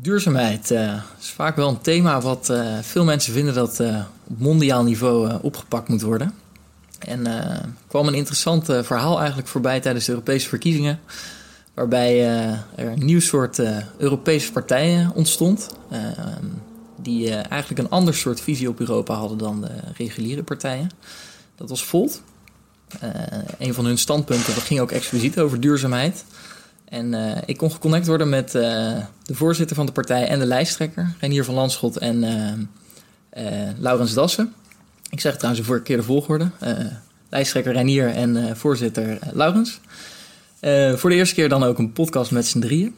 Duurzaamheid uh, is vaak wel een thema wat uh, veel mensen vinden dat uh, op mondiaal niveau opgepakt moet worden. En er kwam een interessant verhaal eigenlijk voorbij tijdens de Europese verkiezingen. Waarbij er een nieuw soort Europese partijen ontstond. die eigenlijk een ander soort visie op Europa hadden dan de reguliere partijen. Dat was Volt. een van hun standpunten dat ging ook expliciet over duurzaamheid. En uh, ik kon geconnect worden met uh, de voorzitter van de partij en de lijsttrekker, Renier van Landschot en uh, Laurens Dassen. Ik zeg trouwens de verkeerde volgorde. lijsttrekker Renier en voorzitter Laurens. voor de eerste keer dan ook een podcast met z'n drieën.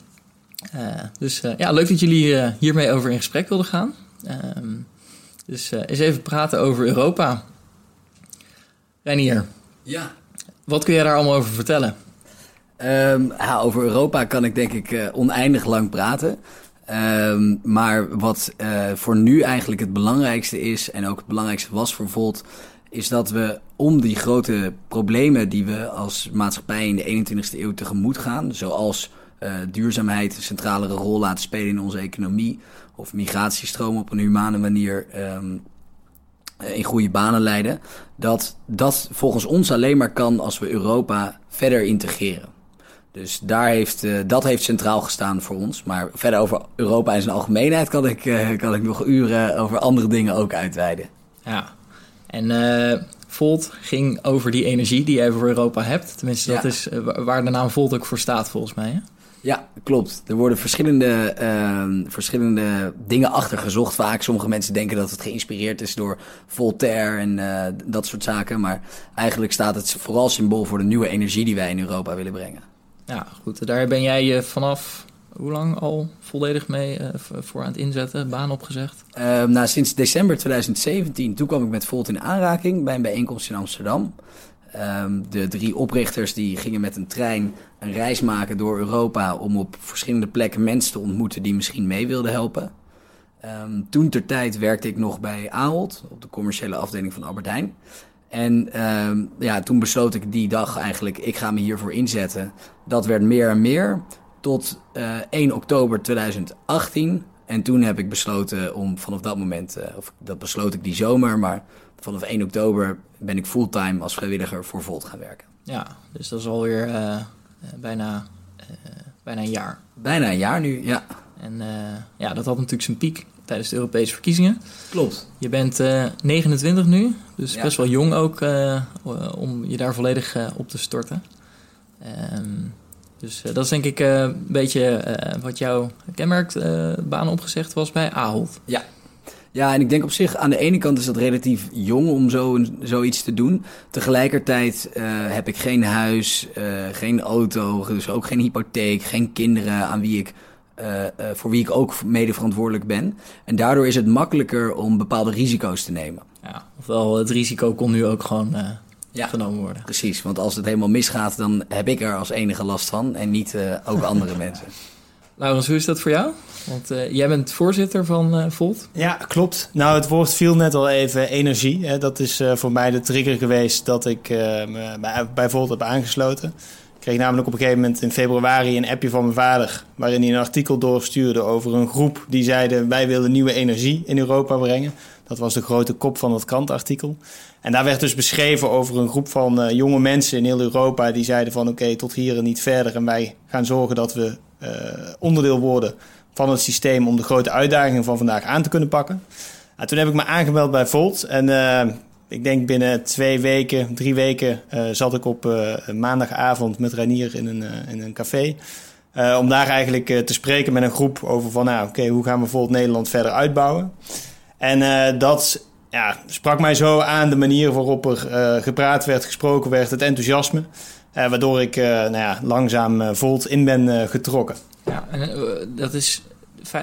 dus ja, leuk dat jullie hiermee over in gesprek wilden gaan. Ehm, dus eens even praten over Europa. Renier. Ja. Wat kun jij daar allemaal over vertellen? Ja, over Europa kan ik denk ik uh, oneindig lang praten. Um, maar wat uh, voor nu eigenlijk het belangrijkste is, en ook het belangrijkste was voor Volt, is dat we om die grote problemen die we als maatschappij in de 21ste eeuw tegemoet gaan, zoals uh, duurzaamheid een centralere rol laten spelen in onze economie, of migratiestromen op een humane manier um, in goede banen leiden, dat dat volgens ons alleen maar kan als we Europa verder integreren. Dus daar heeft, uh, dat heeft centraal gestaan voor ons. Maar verder over Europa in zijn algemeenheid kan ik, uh, kan ik nog uren over andere dingen ook uitweiden. Ja, en uh, Volt ging over die energie die je voor Europa hebt. Tenminste, dat ja. is waar de naam Volt ook voor staat volgens mij. Hè? Ja, klopt. Er worden verschillende, uh, verschillende dingen achter gezocht. Vaak sommige mensen denken dat het geïnspireerd is door Voltaire en uh, dat soort zaken. Maar eigenlijk staat het vooral symbool voor de nieuwe energie die wij in Europa willen brengen. Ja, goed. Daar ben jij uh, vanaf hoe lang al volledig mee uh, voor aan het inzetten, baan opgezegd? Uh, nou, sinds december 2017. Toen kwam ik met Volt in aanraking bij een bijeenkomst in Amsterdam. Um, de drie oprichters die gingen met een trein een reis maken door Europa om op verschillende plekken mensen te ontmoeten die misschien mee wilden helpen. Um, toen ter tijd werkte ik nog bij Ahold op de commerciële afdeling van Albert Heijn. En um, ja, toen besloot ik die dag eigenlijk, ik ga me hiervoor inzetten. Dat werd meer en meer tot uh, 1 oktober 2018. En toen heb ik besloten om vanaf dat moment, uh, of dat besloot ik die zomer, maar vanaf 1 oktober ben ik fulltime als vrijwilliger voor Volt gaan werken. Ja, dus dat is alweer uh, bijna, bijna een jaar. Bijna een jaar nu, ja. En ja, dat had natuurlijk zijn piek tijdens de Europese verkiezingen. Klopt. Je bent uh, 29 nu, dus ja. best wel jong ook uh, om je daar volledig uh, op te storten. Um, dus dat is denk ik een beetje wat jouw kenmerkt baan opgezegd was bij Ahold. Ja. Ja, en ik denk op zich, aan de ene kant is dat relatief jong om zo, zoiets te doen. Tegelijkertijd heb ik geen huis, geen auto, dus ook geen hypotheek, geen kinderen aan wie ik uh, uh, voor wie ik ook mede verantwoordelijk ben. En daardoor is het makkelijker om bepaalde risico's te nemen. Ja, ofwel het risico kon nu ook gewoon uh, ja, genomen worden. Precies, want als het helemaal misgaat, dan heb ik er als enige last van en niet ook andere mensen. Laurens, hoe is dat voor jou? Want jij bent voorzitter van Volt. Ja, klopt. Nou, het woord viel net al even energie. Hè. Dat is voor mij de trigger geweest dat ik me bij, bij Volt heb aangesloten. Kreeg namelijk op een gegeven moment in februari een appje van mijn vader. waarin hij een artikel doorstuurde over een groep die zeiden: Wij willen nieuwe energie in Europa brengen. Dat was de grote kop van het krantartikel. En daar werd dus beschreven over een groep van uh, jonge mensen in heel Europa. die zeiden: van oké, tot hier en niet verder. En wij gaan zorgen dat we uh, onderdeel worden van het systeem. om de grote uitdagingen van vandaag aan te kunnen pakken. En toen heb ik me aangemeld bij Volt. En uh, ik denk binnen twee weken, drie weken uh, zat ik op uh, maandagavond met Renier in een, uh, in een café. om daar eigenlijk te spreken met een groep over van, nou oké, hoe gaan we bijvoorbeeld Nederland verder uitbouwen? En dat ja, sprak mij zo aan de manier waarop er gepraat werd, gesproken werd, het enthousiasme. waardoor ik nou ja, langzaam Volt in ben getrokken. Ja, en dat is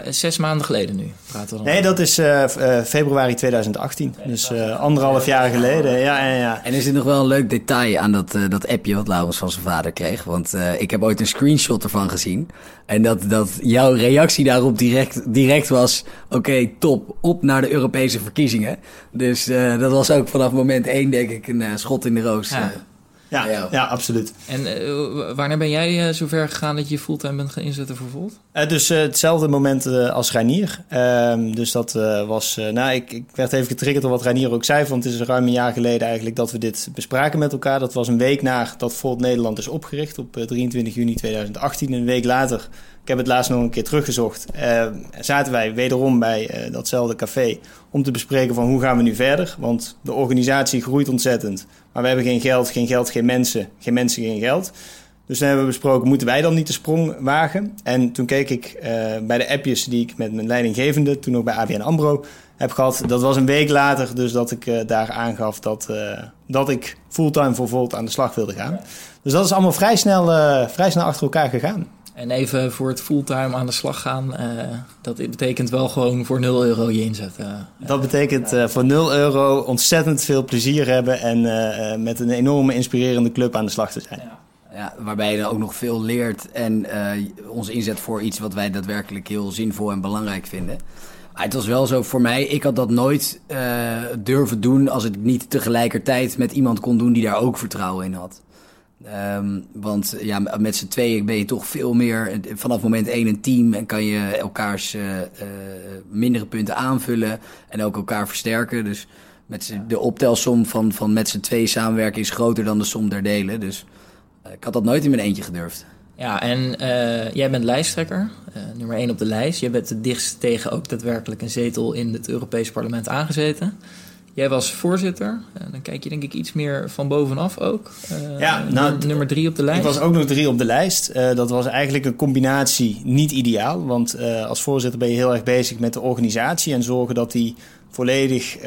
zes maanden geleden nu praten we dan. Nee, dat is uh, februari 2018. Dus uh, anderhalf jaar geleden. Ja, ja, ja. En er zit nog wel een leuk detail aan dat, dat appje wat Laurens van zijn vader kreeg. Want ik heb ooit een screenshot ervan gezien. En dat, dat jouw reactie daarop direct, direct was... Oké, top, op naar de Europese verkiezingen. Dus dat was ook vanaf moment één, denk ik, een schot in de roos. Ja. Ja, ja, absoluut. En uh, wanneer ben jij uh, zover gegaan dat je fulltime bent gaan inzetten voor Volt? Uh, dus hetzelfde moment als Reinier. Ehm, dus dat was... nou, ik, ik, werd even getriggerd door wat Reinier ook zei. Want het is ruim een jaar geleden eigenlijk dat we dit bespraken met elkaar. Dat was een week na dat Volt Nederland is opgericht op 23 juni 2018. Een week later ik heb het laatst nog een keer teruggezocht. Uh, zaten wij wederom bij uh, datzelfde café om te bespreken van hoe gaan we nu verder. Want de organisatie groeit ontzettend. Maar we hebben geen geld, geen geld, geen mensen. Geen mensen, geen geld. Dus dan hebben we besproken, moeten wij dan niet de sprong wagen? En toen keek ik uh, bij de appjes die ik met mijn leidinggevende, toen ook bij ABN AMRO, heb gehad. Dat was een week later, dus dat ik daar aangaf dat, dat ik fulltime voor Volt aan de slag wilde gaan. Dus dat is allemaal vrij snel, vrij snel achter elkaar gegaan. En even voor het fulltime aan de slag gaan, uh, dat betekent wel gewoon voor 0 euro je inzetten. Dat betekent uh, voor 0 euro ontzettend veel plezier hebben en uh, met een enorme inspirerende club aan de slag te zijn. Ja. Ja, waarbij je dan ook nog veel leert en ons inzet voor iets wat wij daadwerkelijk heel zinvol en belangrijk vinden. Maar het was wel zo voor mij, ik had dat nooit durven doen als ik niet tegelijkertijd met iemand kon doen die daar ook vertrouwen in had. Um, want ja, met z'n tweeën ben je toch veel meer vanaf moment één een team en kan je elkaars uh, uh, mindere punten aanvullen en ook elkaar versterken. Dus met de optelsom van, van met z'n tweeën samenwerken is groter dan de som der delen. Dus uh, ik had dat nooit in mijn eentje gedurfd. Ja, en jij bent lijsttrekker, nummer één op de lijst. Je bent het dichtst tegen ook daadwerkelijk een zetel in het Europees Parlement aangezeten. Jij was voorzitter. dan kijk je denk ik iets meer van bovenaf ook. Uh, ja, nou, nummer drie op de lijst. Ik was ook nog drie op de lijst. Uh, dat was eigenlijk een combinatie niet ideaal. Want uh, als voorzitter ben je heel erg bezig met de organisatie en zorgen dat die volledig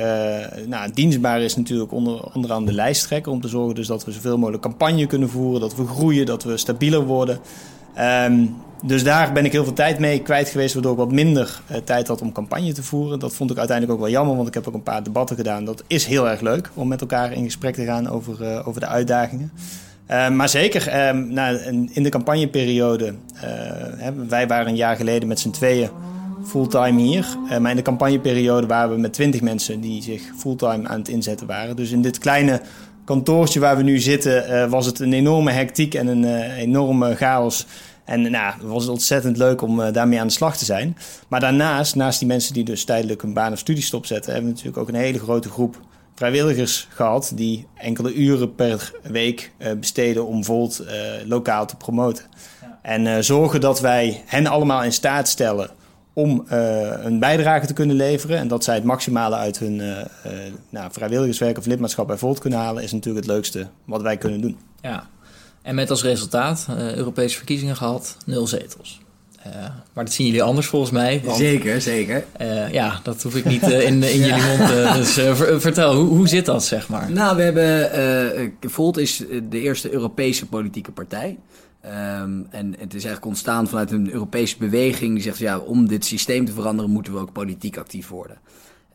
nou, dienstbaar is natuurlijk onder, onderaan de lijsttrekker. Om te zorgen dus dat we zoveel mogelijk campagne kunnen voeren, dat we groeien, dat we stabieler worden. Um, dus daar ben ik heel veel tijd mee kwijt geweest, waardoor ik wat minder uh, tijd had om campagne te voeren. Dat vond ik uiteindelijk ook wel jammer, want ik heb ook een paar debatten gedaan. Dat is heel erg leuk om met elkaar in gesprek te gaan over, uh, over de uitdagingen. Uh, maar zeker, nou, in de campagneperiode, wij waren een jaar geleden met z'n tweeën fulltime hier. maar in de campagneperiode waren we met twintig mensen die zich fulltime aan het inzetten waren. Dus in dit kleine kantoortje waar we nu zitten, was het een enorme hectiek en een enorme chaos. En nou, het was ontzettend leuk om uh, daarmee aan de slag te zijn. Maar daarnaast, naast die mensen die dus tijdelijk een baan of studiestop zetten, hebben we natuurlijk ook een hele grote groep vrijwilligers gehad die enkele uren per week uh, besteden om Volt uh, lokaal te promoten. Ja. En zorgen dat wij hen allemaal in staat stellen om een bijdrage te kunnen leveren. En dat zij het maximale uit hun nou, vrijwilligerswerk of lidmaatschap bij Volt kunnen halen, is natuurlijk het leukste wat wij kunnen doen. Ja, en met als resultaat uh, Europese verkiezingen gehad, nul zetels. Uh, maar dat zien jullie anders volgens mij. Want, zeker, zeker. Uh, ja, dat hoef ik niet in, in jullie mond. dus vertel, hoe, hoe zit dat, zeg maar? Nou, we hebben... Volt is de eerste Europese politieke partij. Um, en het is eigenlijk ontstaan vanuit een Europese beweging die zegt: ja, om dit systeem te veranderen, moeten we ook politiek actief worden.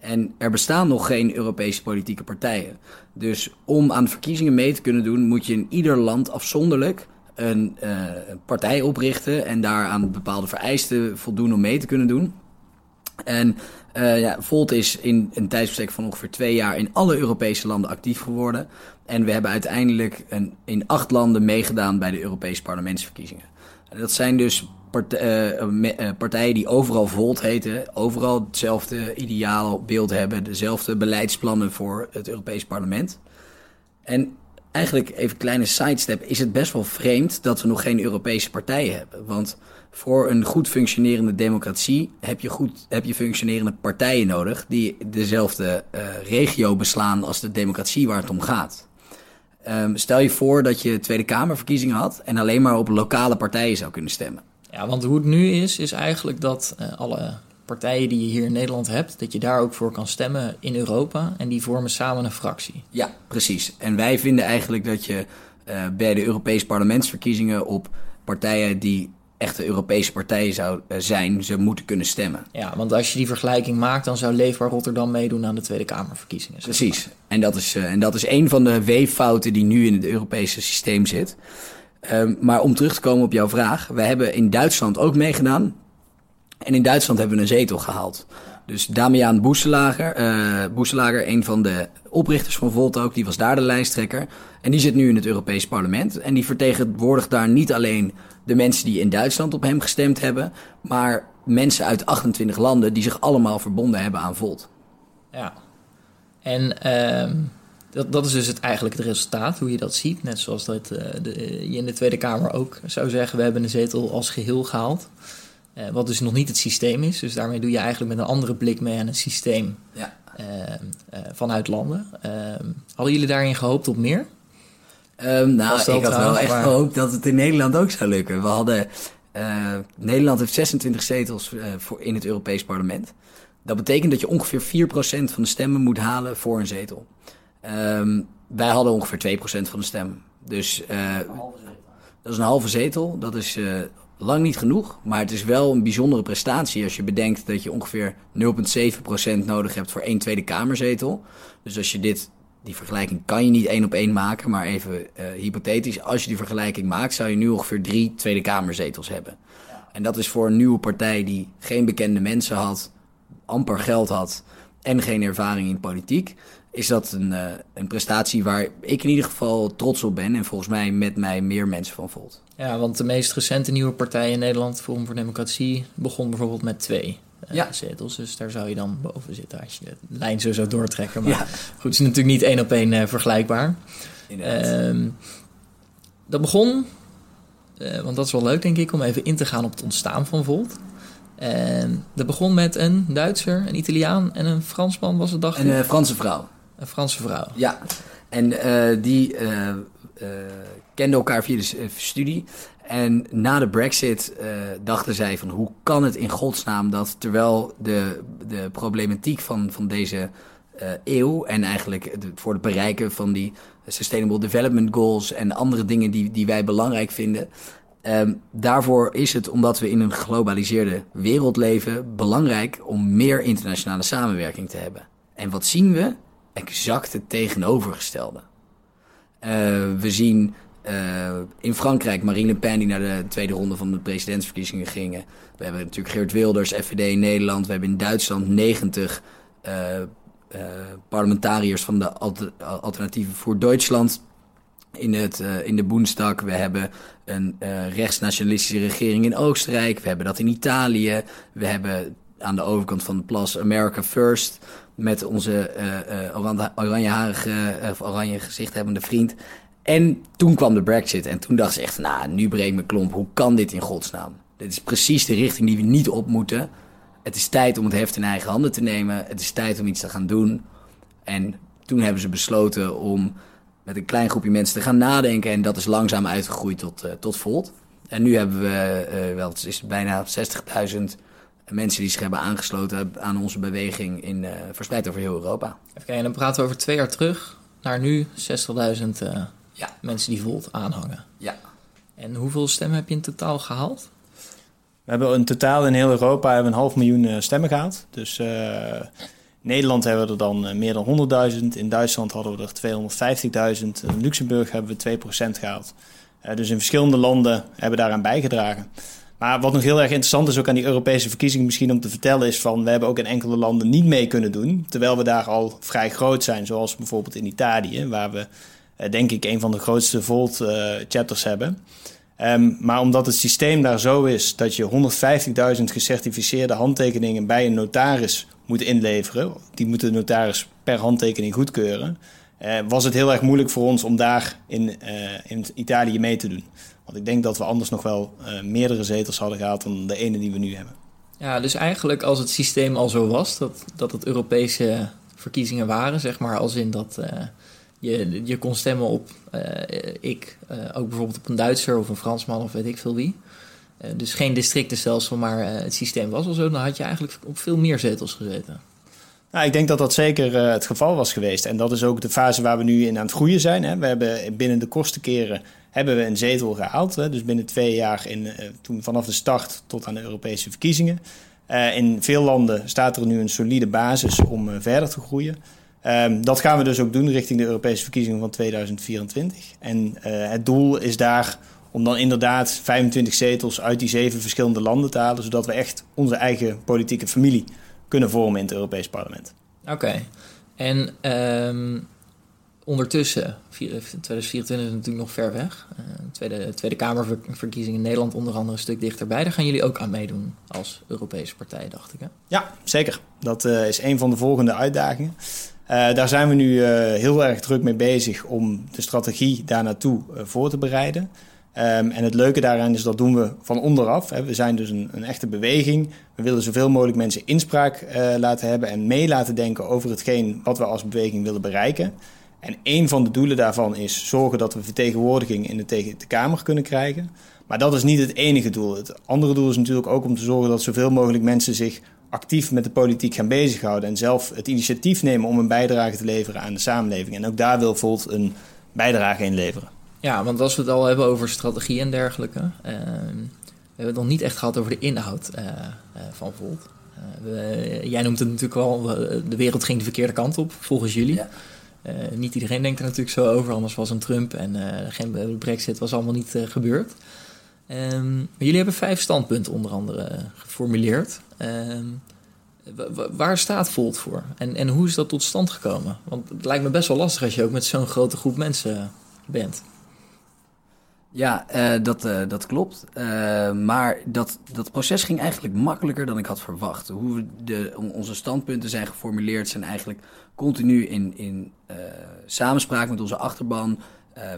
En er bestaan nog geen Europese politieke partijen. Dus om aan de verkiezingen mee te kunnen doen, moet je in ieder land afzonderlijk een uh, partij oprichten en daar aan bepaalde vereisten voldoen om mee te kunnen doen. En uh, ja, Volt is in een tijdsbestek van ongeveer twee jaar in alle Europese landen actief geworden. En we hebben uiteindelijk een, in acht landen meegedaan bij de Europese parlementsverkiezingen. En dat zijn dus eh, eh, partijen die overal Volt heten, overal hetzelfde ideaal beeld hebben, dezelfde beleidsplannen voor het Europees Parlement. En eigenlijk even een kleine sidestep, is het best wel vreemd dat we nog geen Europese partijen hebben. Want voor een goed functionerende democratie heb je, goed, heb je functionerende partijen nodig die dezelfde uh, regio beslaan als de democratie waar het om gaat. Um, stel je voor dat je Tweede Kamerverkiezingen had en alleen maar op lokale partijen zou kunnen stemmen. Ja, want hoe het nu is, is eigenlijk dat uh, alle partijen die je hier in Nederland hebt, dat je daar ook voor kan stemmen in Europa en die vormen samen een fractie. Ja, precies. En wij vinden eigenlijk dat je uh, bij de Europese parlementsverkiezingen op partijen die echte Europese partij zou eh, zijn, ze moeten kunnen stemmen. Ja, want als je die vergelijking maakt, dan zou Leefbaar Rotterdam meedoen aan de Tweede Kamerverkiezingen. Precies. En dat, is, eh, en dat is een van de weeffouten die nu in het Europese systeem zit. Ehm, maar om terug te komen op jouw vraag. We hebben in Duitsland ook meegedaan. En in Duitsland hebben we een zetel gehaald. Dus Damian Boeselager, eh Boeselager, een van de oprichters van Volt ook, die was daar de lijsttrekker. En die zit nu in het Europees Parlement. En die vertegenwoordigt daar niet alleen de mensen die in Duitsland op hem gestemd hebben, maar mensen uit 28 landen die zich allemaal verbonden hebben aan Volt. Ja. En ehm, dat, dat is dus het, eigenlijk het resultaat, hoe je dat ziet. Net zoals dat eh, de, je in de Tweede Kamer ook zou zeggen... we hebben een zetel als geheel gehaald. Eh, wat dus nog niet het systeem is. Dus daarmee doe je eigenlijk met een andere blik mee aan een systeem Ja. eh, vanuit landen. Ehm, hadden jullie daarin gehoopt op meer? Ehm, nou, ik had wel echt gehoopt dat het in Nederland ook zou lukken. We hadden, eh, Nederland heeft 26 zetels eh, voor in het Europees Parlement. Dat betekent dat je ongeveer 4% van de stemmen moet halen voor een zetel. Ehm, wij hadden ongeveer 2% van de stemmen. Dus eh, dat is een halve zetel. Dat is eh, lang niet genoeg. Maar het is wel een bijzondere prestatie als je bedenkt dat je ongeveer 0,7% nodig hebt voor één Tweede Kamerzetel. Dus als je dit, die vergelijking kan je niet één op één maken, maar even eh, hypothetisch. Als je die vergelijking maakt, zou je nu ongeveer drie Tweede Kamerzetels hebben. En dat is voor een nieuwe partij die geen bekende mensen had, amper geld had en geen ervaring in politiek. Is dat een, eh, een prestatie waar ik in ieder geval trots op ben. En volgens mij met mij meer mensen van Volt. Ja, want de meest recente nieuwe partij in Nederland, Forum voor Democratie, begon bijvoorbeeld met twee eh, Ja. zetels. Dus daar zou je dan boven zitten als je de lijn zo zou doortrekken. Maar Ja. goed, het is natuurlijk niet één op één eh, vergelijkbaar. Ehm, dat begon, want dat is wel leuk denk ik, om even in te gaan op het ontstaan van Volt. En dat begon met een Duitser, een Italiaan en een Fransman was het, dacht Een ik? eh, Franse vrouw. Een Franse vrouw. Ja, en eh, die eh, eh, kenden elkaar via de studie. En na de brexit dachten zij van hoe kan het in godsnaam dat terwijl de, de problematiek van, van deze eeuw en eigenlijk voor het bereiken van die Sustainable Development Goals en andere dingen die, die wij belangrijk vinden. ehm, daarvoor is het, omdat we in een geglobaliseerde wereld leven, belangrijk om meer internationale samenwerking te hebben. En wat zien we? Exact het tegenovergestelde. Eh, we zien eh, in Frankrijk Marine Le Pen die naar de tweede ronde van de presidentsverkiezingen gingen. We hebben natuurlijk Geert Wilders, FVD in Nederland. We hebben in Duitsland 90 eh, eh, parlementariërs van de Alter- Alternatieve voor Duitsland in, het, in de Boenstag. We hebben een rechtsnationalistische regering in Oostenrijk. We hebben dat in Italië. We hebben aan de overkant van de plas America First. Met onze eh, eh, oranje- oranjeharige, eh, oranje gezicht hebbende vriend. En toen kwam de Brexit. En toen dacht ze echt, nou, nu breekt mijn klomp. Hoe kan dit in godsnaam? Dit is precies de richting die we niet op moeten. Het is tijd om het heft in eigen handen te nemen. Het is tijd om iets te gaan doen. En toen hebben ze besloten om met een klein groepje mensen te gaan nadenken. En dat is langzaam uitgegroeid tot, tot Volt. En nu hebben we wel, het is bijna 60.000 mensen die zich hebben aangesloten aan onze beweging in, eh, verspreid over heel Europa. Even kijken, en dan praten we over twee jaar terug naar nu 60.000 eh, Ja. mensen die Volt aanhangen. Ja. En hoeveel stemmen heb je in totaal gehaald? We hebben in totaal in heel Europa hebben een half miljoen eh, stemmen gehaald. Dus eh, in Nederland hebben we er dan meer dan 100.000. In Duitsland hadden we er 250.000. In Luxemburg hebben we 2% gehaald. Eh, dus in verschillende landen hebben we daaraan bijgedragen. Maar wat nog heel erg interessant is ook aan die Europese verkiezingen misschien om te vertellen is van we hebben ook in enkele landen niet mee kunnen doen. Terwijl we daar al vrij groot zijn, zoals bijvoorbeeld in Italië, waar we eh, denk ik een van de grootste Volt eh, hebben. Ehm, maar omdat het systeem daar zo is dat je 150.000 gecertificeerde handtekeningen bij een notaris moet inleveren, die moet de notaris per handtekening goedkeuren, eh, was het heel erg moeilijk voor ons om daar in, in Italië mee te doen. Want ik denk dat we anders nog wel eh, meerdere zetels hadden gehad dan de ene die we nu hebben. Ja, dus eigenlijk als het systeem al zo was, dat, dat het Europese verkiezingen waren, zeg maar, als in dat eh, je, je kon stemmen op eh, ik, ook bijvoorbeeld op een Duitser of een Fransman of weet ik veel wie. Dus geen districtenstelsel, maar het systeem was al zo, dan had je eigenlijk op veel meer zetels gezeten. Nou, ik denk dat dat zeker het geval was geweest. En dat is ook de fase waar we nu in aan het groeien zijn. Hè. We hebben binnen de kostenkeren hebben we een zetel gehaald. Hè, dus binnen twee jaar in, toen vanaf de start tot aan de Europese verkiezingen. in veel landen staat er nu een solide basis om verder te groeien. Ehm, dat gaan we dus ook doen richting de Europese verkiezingen van 2024. En het doel is daar om dan inderdaad 25 zetels uit die zeven verschillende landen te halen, zodat we echt onze eigen politieke familie kunnen vormen in het Europees Parlement. Oké. En um, ondertussen, 2024 is natuurlijk nog ver weg. Uh, tweede, tweede Kamerverkiezingen in Nederland onder andere een stuk dichterbij. Daar gaan jullie ook aan meedoen als Europese partij, dacht ik. Hè? Ja, zeker. Dat uh, is een van de volgende uitdagingen. Daar zijn we nu heel erg druk mee bezig om de strategie daar naartoe voor te bereiden. Um, en het leuke daaraan is dat doen we van onderaf. Hè. We zijn dus een, een, echte beweging. We willen zoveel mogelijk mensen inspraak laten hebben en mee laten denken over hetgeen wat we als beweging willen bereiken. En een van de doelen daarvan is zorgen dat we vertegenwoordiging in de, de Kamer kunnen krijgen. Maar dat is niet het enige doel. Het andere doel is natuurlijk ook om te zorgen dat zoveel mogelijk mensen zich actief met de politiek gaan bezighouden. En zelf het initiatief nemen om een bijdrage te leveren aan de samenleving. En ook daar wil Volt een bijdrage in leveren. Ja, want als we het al hebben over strategie en dergelijke. Uh, we hebben het nog niet echt gehad over de inhoud uh, uh, van Volt. jij noemt het natuurlijk wel, de wereld ging de verkeerde kant op, volgens jullie. Ja. Niet iedereen denkt er natuurlijk zo over, anders was een Trump en geen Brexit was allemaal niet gebeurd. Um, maar jullie hebben vijf standpunten onder andere geformuleerd. Ehm, waar staat Volt voor? En, en hoe is dat tot stand gekomen? Want het lijkt me best wel lastig als je ook met zo'n grote groep mensen bent. Ja, uh, dat, uh, dat klopt. Uh, maar dat, dat proces ging eigenlijk makkelijker dan ik had verwacht. Hoe we de, onze standpunten zijn geformuleerd zijn eigenlijk continu in, in samenspraak met onze achterban.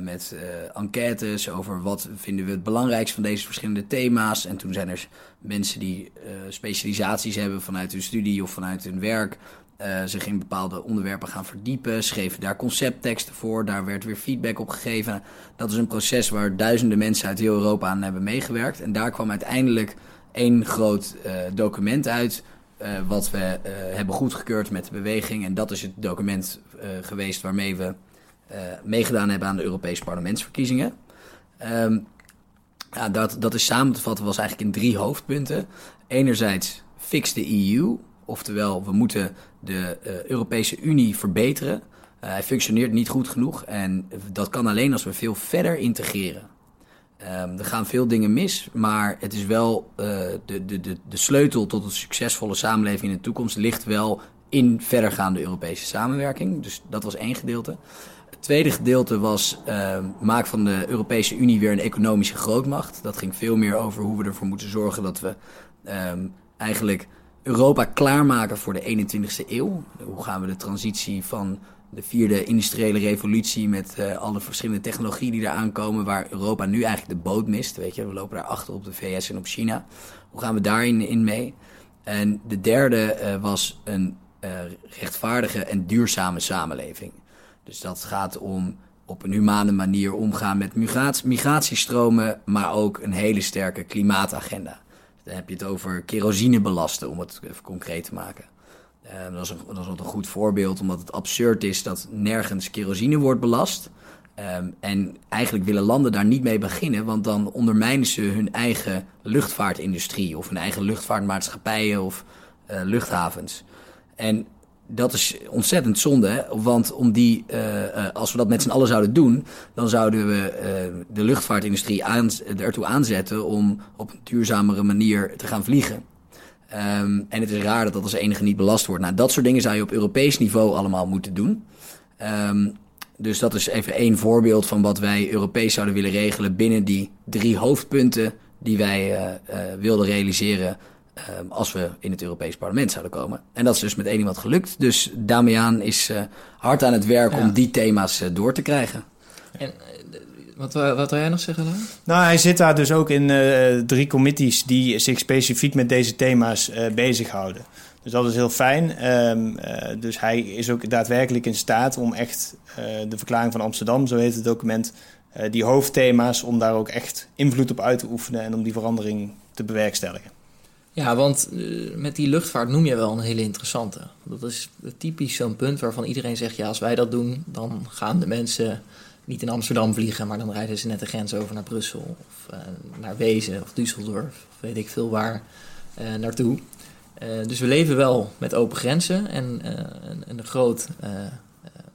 met enquêtes over wat vinden we het belangrijkst van deze verschillende thema's. En toen zijn er mensen die specialisaties hebben vanuit hun studie of vanuit hun werk. Uh, zich in bepaalde onderwerpen gaan verdiepen, schreven daar conceptteksten voor, daar werd weer feedback op gegeven. Dat is een proces waar duizenden mensen uit heel Europa aan hebben meegewerkt. En daar kwam uiteindelijk één groot uh, document uit, uh, wat we hebben goedgekeurd met de beweging. En dat is het document geweest waarmee we meegedaan hebben aan de Europese parlementsverkiezingen. Um, ja, dat, dat is samen te vatten, was eigenlijk in drie hoofdpunten. Enerzijds fix de EU, Oftewel, we moeten de uh, Europese Unie verbeteren. Uh, hij functioneert niet goed genoeg en dat kan alleen als we veel verder integreren. Um, er gaan veel dingen mis, maar het is wel uh, de, de, de, de sleutel tot een succesvolle samenleving in de toekomst ligt wel in verdergaande Europese samenwerking. Dus dat was één gedeelte. Het tweede gedeelte was uh, maak van de Europese Unie weer een economische grootmacht. Dat ging veel meer over hoe we ervoor moeten zorgen dat we um, eigenlijk Europa klaarmaken voor de 21ste eeuw. Hoe gaan we de transitie van de vierde industriële revolutie met uh, alle verschillende technologieën die eraan komen, waar Europa nu eigenlijk de boot mist. Weet je, we lopen daar achter op de VS en op China. Hoe gaan we daarin in mee? En de derde uh, was een uh, rechtvaardige en duurzame samenleving. Dus dat gaat om op een humane manier omgaan met migratiestromen, maar ook een hele sterke klimaatagenda. Dan heb je het over kerosine belasten, om het even concreet te maken. Uh, dat, is een, dat is een goed voorbeeld, omdat het absurd is dat nergens kerosine wordt belast. Um, en eigenlijk willen landen daar niet mee beginnen, want dan ondermijnen ze hun eigen luchtvaartindustrie of hun eigen luchtvaartmaatschappijen of uh, luchthavens. En dat is ontzettend zonde, hè? want om die, uh, als we dat met z'n allen zouden doen, dan zouden we uh, de luchtvaartindustrie ertoe aanzetten om op een duurzamere manier te gaan vliegen. Um, en het is raar dat dat als enige niet belast wordt. Nou, dat soort dingen zou je op Europees niveau allemaal moeten doen. Um, dus dat is even één voorbeeld van wat wij Europees zouden willen regelen binnen die drie hoofdpunten die wij wilden realiseren Ehm, als we in het Europees Parlement zouden komen. En dat is dus met één iemand gelukt. Dus Damian is uh, hard aan het werk om die thema's uh, door te krijgen. En uh, wat, wat wil jij nog zeggen, Laan? Nou, hij zit daar dus ook in drie committees die zich specifiek met deze thema's bezighouden. Dus dat is heel fijn. Um, dus hij is ook daadwerkelijk in staat om echt de verklaring van Amsterdam, zo heet het document, die hoofdthema's, om daar ook echt invloed op uit te oefenen en om die verandering te bewerkstelligen. Ja, want uh, met die luchtvaart noem je wel een hele interessante. Dat is typisch zo'n punt waarvan iedereen zegt: ja, als wij dat doen, dan gaan de mensen niet in Amsterdam vliegen, maar dan rijden ze net de grens over naar Brussel of uh, naar Wezen of Düsseldorf, of weet ik veel waar, uh, naartoe. dus we leven wel met open grenzen en een, een, groot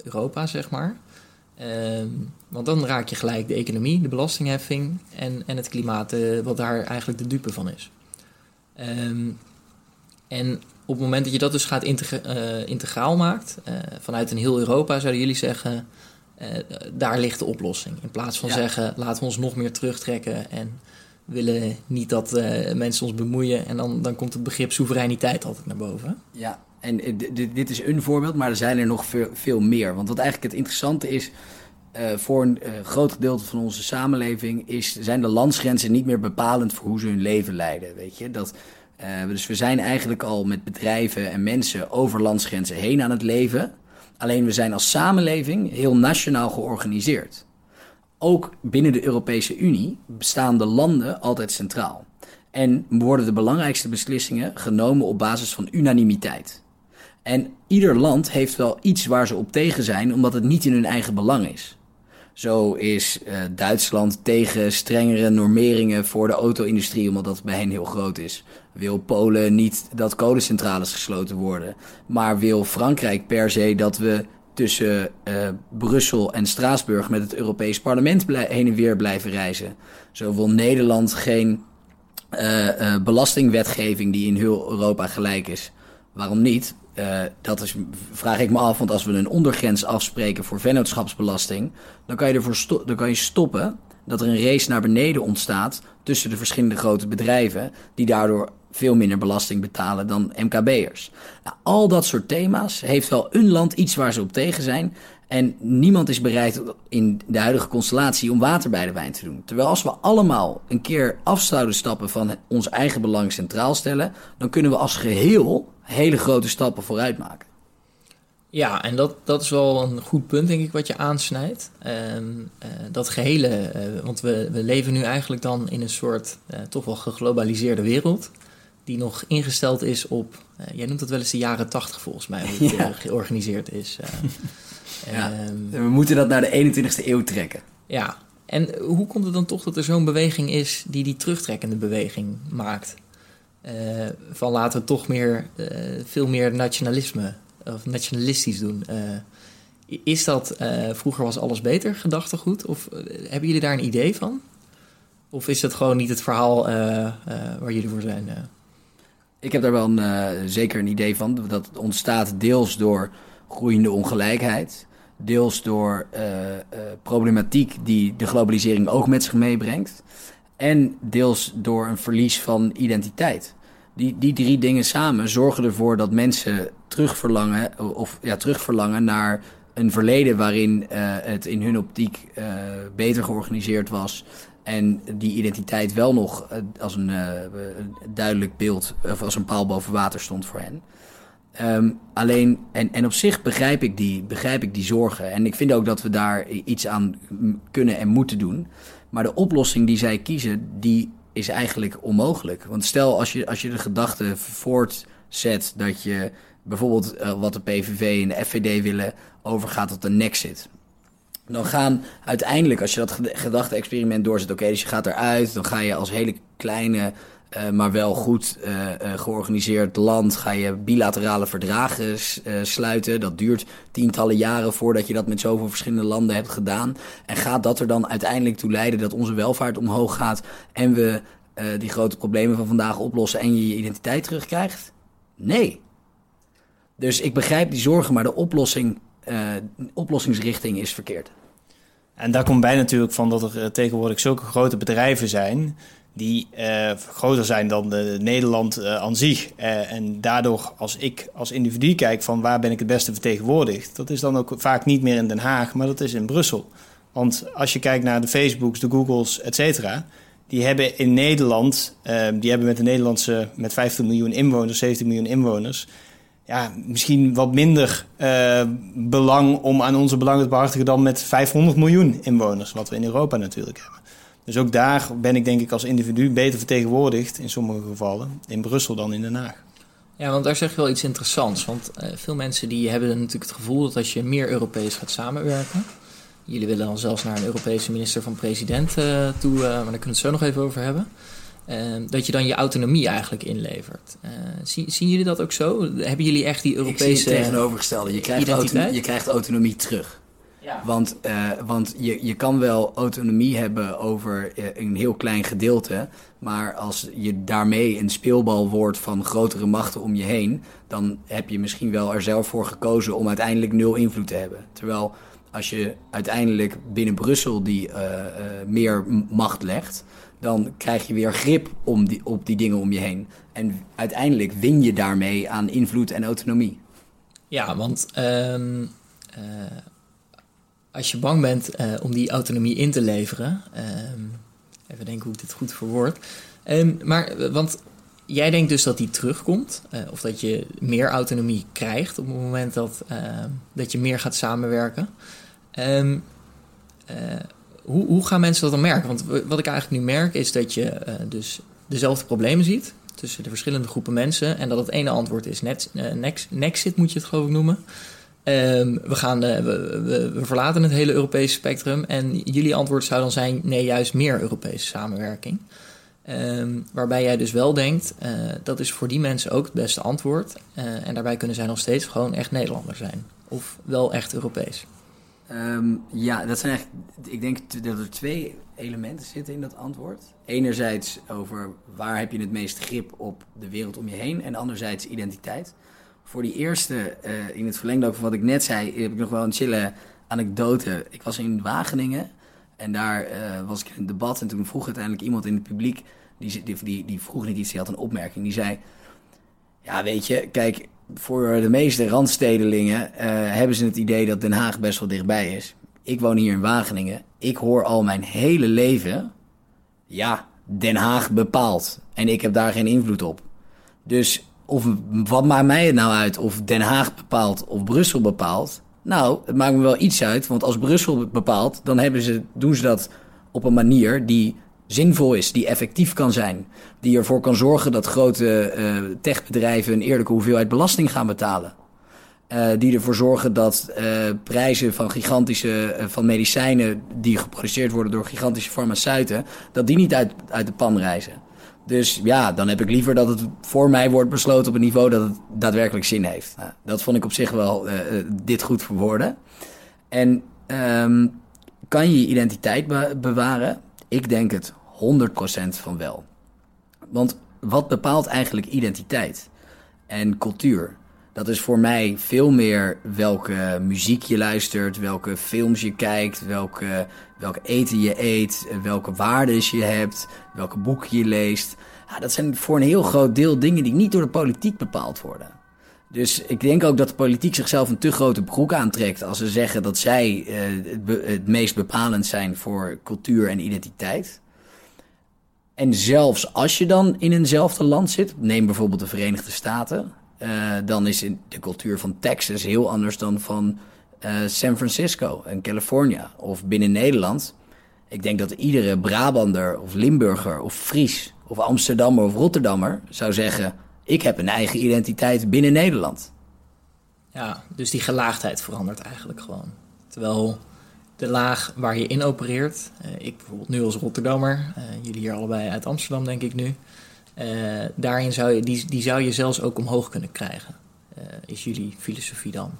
Europa, zeg maar. Ehm, want dan raak je gelijk de economie, de belastingheffing en, en het klimaat, wat daar eigenlijk de dupe van is. Ehm, en op het moment dat je dat dus gaat integraal maakt, vanuit een heel Europa, zouden jullie zeggen uh, daar ligt de oplossing. In plaats van zeggen, laten we ons nog meer terugtrekken en willen niet dat mensen ons bemoeien. En dan, dan komt het begrip soevereiniteit altijd naar boven. Ja, en eh, dit is een voorbeeld, maar er zijn er nog veel, veel meer. Want wat eigenlijk het interessante is, uh, voor een uh, groot gedeelte van onze samenleving is, zijn de landsgrenzen niet meer bepalend voor hoe ze hun leven leiden. Weet je? Dat, uh, dus we zijn eigenlijk al met bedrijven en mensen over landsgrenzen heen aan het leven. Alleen we zijn als samenleving heel nationaal georganiseerd. Ook binnen de Europese Unie bestaan de landen altijd centraal. En worden de belangrijkste beslissingen genomen op basis van unanimiteit. En ieder land heeft wel iets waar ze op tegen zijn, omdat het niet in hun eigen belang is. Zo is uh, Duitsland tegen strengere normeringen voor de auto-industrie, omdat dat bij hen heel groot is. Wil Polen niet dat kolencentrales gesloten worden, maar wil Frankrijk per se dat we tussen uh, Brussel en Straatsburg met het Europees Parlement heen en weer blijven reizen. Zo wil Nederland geen uh, belastingwetgeving die in heel Europa gelijk is. Waarom niet? Uh, dat is, vraag ik me af, want als we een ondergrens afspreken voor vennootschapsbelasting, dan kan je ervoor dan kan je stoppen dat er een race naar beneden ontstaat tussen de verschillende grote bedrijven, die daardoor veel minder belasting betalen dan MKB'ers. Nou, al dat soort thema's heeft wel een land iets waar ze op tegen zijn. En niemand is bereid in de huidige constellatie om water bij de wijn te doen. Terwijl als we allemaal een keer af zouden stappen van ons eigen belang centraal stellen, dan kunnen we als geheel hele grote stappen vooruit maken. Ja, en dat, dat is wel een goed punt, denk ik, wat je aansnijdt. Uh, dat gehele, uh, want we, we leven nu eigenlijk dan in een soort uh, toch wel geglobaliseerde wereld. Die nog ingesteld is op, jij noemt dat wel eens de jaren tachtig volgens mij, hoe het ja. georganiseerd is. ja. we moeten dat naar de 21ste eeuw trekken. Ja, en hoe komt het dan toch dat er zo'n beweging is die die terugtrekkende beweging maakt? Uh, van laten we toch meer, uh, veel meer nationalisme of nationalistisch doen. Uh, is dat, vroeger was alles beter, gedachtegoed? Of hebben jullie daar een idee van? Of is dat gewoon niet het verhaal waar jullie voor zijn? Ik heb daar wel een, zeker een idee van. Dat ontstaat deels door groeiende ongelijkheid. Deels door problematiek die de globalisering ook met zich meebrengt en deels door een verlies van identiteit. Die, die drie dingen samen zorgen ervoor dat mensen terugverlangen, of, ja, terugverlangen naar een verleden waarin uh, het in hun optiek uh, beter georganiseerd was. En die identiteit wel nog uh, als een duidelijk beeld, of als een paal boven water stond voor hen. Um, alleen, en, en op zich begrijp ik, die, begrijp ik die zorgen. En ik vind ook dat we daar iets aan kunnen en moeten doen. Maar de oplossing die zij kiezen, die is eigenlijk onmogelijk. Want stel als je, als je de gedachte voortzet dat je bijvoorbeeld uh, wat de PVV en de FVD willen overgaat tot een nexit. Dan gaan uiteindelijk, als je dat gedachte-experiment doorzet, oké, dus je gaat eruit, dan ga je als hele kleine uh, maar wel goed uh, uh, georganiseerd land ga je bilaterale verdragen sluiten. Dat duurt tientallen jaren voordat je dat met zoveel verschillende landen hebt gedaan. En gaat dat er dan uiteindelijk toe leiden dat onze welvaart omhoog gaat en we die grote problemen van vandaag oplossen en je je identiteit terugkrijgt? Nee. Dus ik begrijp die zorgen, maar de oplossing, oplossingsrichting is verkeerd. En daar komt bij natuurlijk van dat er tegenwoordig zulke grote bedrijven zijn die uh, groter zijn dan de Nederland uh, aan zich. En daardoor, als ik als individu kijk van waar ben ik het beste vertegenwoordigd, dat is dan ook vaak niet meer in Den Haag, maar dat is in Brussel. Want als je kijkt naar de Facebooks, de Googles, et cetera, die hebben in Nederland, die hebben met de Nederlandse, met 15 miljoen inwoners, 17 miljoen inwoners, ja, misschien wat minder belang om aan onze belangen te behartigen dan met 500 miljoen inwoners, wat we in Europa natuurlijk hebben. Dus ook daar ben ik denk ik als individu beter vertegenwoordigd in sommige gevallen in Brussel dan in Den Haag. Ja, want daar zeg je wel iets interessants. Want uh, veel mensen die hebben natuurlijk het gevoel dat als je meer Europees gaat samenwerken, jullie willen dan zelfs naar een Europese minister van president toe, maar daar kunnen we het zo nog even over hebben. dat je dan je autonomie eigenlijk inlevert. zien, zien jullie dat ook zo? Hebben jullie echt die Europese Ik zie het tegenovergestelde. Je krijgt, autonomie, je krijgt autonomie terug. Ja. Want, uh, want je, je kan wel autonomie hebben over uh, een heel klein gedeelte. Maar als je daarmee een speelbal wordt van grotere machten om je heen. dan heb je misschien wel er zelf voor gekozen om uiteindelijk nul invloed te hebben. Terwijl als je uiteindelijk binnen Brussel die uh, meer macht legt. dan krijg je weer grip om die, op die dingen om je heen. En uiteindelijk win je daarmee aan invloed en autonomie. Ja, want. Um als je bang bent uh, om die autonomie in te leveren. Um, even denken hoe ik dit goed verwoord. Um, maar, eh, want jij denkt dus dat die terugkomt. Uh, of dat je meer autonomie krijgt op het moment dat, uh, dat je meer gaat samenwerken. Hoe, hoe gaan mensen dat dan merken? Want wat ik eigenlijk nu merk is dat je dus dezelfde problemen ziet tussen de verschillende groepen mensen. En dat het ene antwoord is net, next, Nexit, moet je het geloof ik noemen. Um, we, gaan, uh, we, we, verlaten het hele Europese spectrum. En jullie antwoord zou dan zijn: nee, juist meer Europese samenwerking. Um, waarbij jij dus wel denkt, uh, dat is voor die mensen ook het beste antwoord. Uh, en daarbij kunnen zij nog steeds gewoon echt Nederlander zijn. Of wel echt Europees. Um, ja, dat zijn eigenlijk. Ik denk dat er twee elementen zitten in dat antwoord. Enerzijds over waar heb je het meeste grip op de wereld om je heen. En anderzijds identiteit. Voor die eerste, uh, in het verlengde van wat ik net zei, heb ik nog wel een chille anekdote. Ik was in Wageningen en daar uh, was ik in een debat. En toen vroeg uiteindelijk iemand in het publiek, die, die, die, vroeg niet iets, die had een opmerking. Die zei, ja weet je, kijk, voor de meeste randstedelingen uh, hebben ze het idee dat Den Haag best wel dichtbij is. Ik woon hier in Wageningen. Ik hoor al mijn hele leven, ja, Den Haag bepaalt. En ik heb daar geen invloed op. Dus of wat maakt mij het nou uit of Den Haag bepaalt of Brussel bepaalt? Nou, het maakt me wel iets uit, want als Brussel bepaalt, dan hebben ze, doen ze dat op een manier die zinvol is, die effectief kan zijn. Die ervoor kan zorgen dat grote uh, techbedrijven een eerlijke hoeveelheid belasting gaan betalen. Uh, die ervoor zorgen dat uh, prijzen van gigantische van medicijnen die geproduceerd worden door gigantische farmaceuten, dat die niet uit, uit de pan reizen. Dus ja, dan heb ik liever dat het voor mij wordt besloten op een niveau dat het daadwerkelijk zin heeft. Nou, dat vond ik op zich wel uh, dit goed verwoorden. En um, kan je je identiteit be bewaren? Ik denk het 100% van wel. Want wat bepaalt eigenlijk identiteit en cultuur? Dat is voor mij veel meer welke muziek je luistert, welke films je kijkt, welke, welke eten je eet, welke waarden je hebt, welke boeken je leest. Dat zijn voor een heel groot deel dingen die niet door de politiek bepaald worden. Dus ik denk ook dat de politiek zichzelf een te grote broek aantrekt als ze zeggen dat zij uh, het meest bepalend zijn voor cultuur en identiteit. En zelfs als je dan in eenzelfde land zit, neem bijvoorbeeld de Verenigde Staten, uh, dan is de cultuur van Texas heel anders dan van uh, San Francisco en California of binnen Nederland. Ik denk dat iedere Brabander of Limburger of Fries of Amsterdammer of Rotterdammer zou zeggen: ik heb een eigen identiteit binnen Nederland. Ja, dus die gelaagdheid verandert eigenlijk gewoon. Terwijl de laag waar je in opereert, uh, ik bijvoorbeeld nu als Rotterdammer, jullie hier allebei uit Amsterdam denk ik nu. Uh, daarin zou je, die, die zou je zelfs ook omhoog kunnen krijgen, uh, is jullie filosofie dan.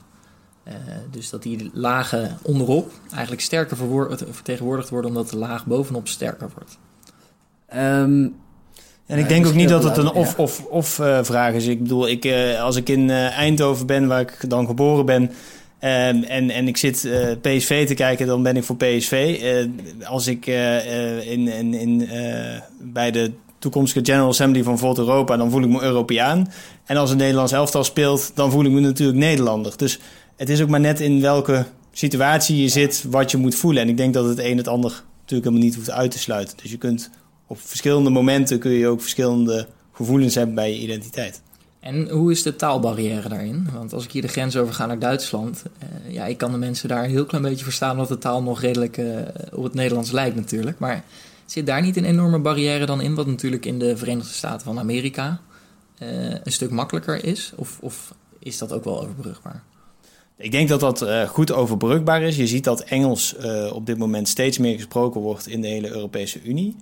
Uh, dus dat die lagen onderop eigenlijk sterker vertegenwoordigd worden, omdat de laag bovenop sterker wordt. Um, en ik denk ook niet dat het een of-of-of ja. vraag is. Ik bedoel, ik, als ik in Eindhoven ben, waar ik dan geboren ben, Um, en, en ik zit uh, PSV te kijken, dan ben ik voor PSV. Uh, als ik uh, in, in, in, bij de toekomstige General Assembly van Volt Europa, dan voel ik me Europeaan. En als een Nederlands elftal speelt, dan voel ik me natuurlijk Nederlander. Dus het is ook maar net in welke situatie je zit, wat je moet voelen. En ik denk dat het een het ander natuurlijk helemaal niet hoeft uit te sluiten. Dus je kunt op verschillende momenten kun je ook verschillende gevoelens hebben bij je identiteit. En hoe is de taalbarrière daarin? Want als ik hier de grens over ga naar Duitsland, uh, ja, ik kan de mensen daar een heel klein beetje verstaan, omdat de taal nog redelijk uh, op het Nederlands lijkt natuurlijk. Maar Zit daar niet een enorme barrière dan in, wat natuurlijk in de Verenigde Staten van Amerika uh, een stuk makkelijker is? Of, of is dat ook wel overbrugbaar? Ik denk dat dat uh, goed overbrugbaar is. Je ziet dat Engels uh, op dit moment steeds meer gesproken wordt in de hele Europese Unie.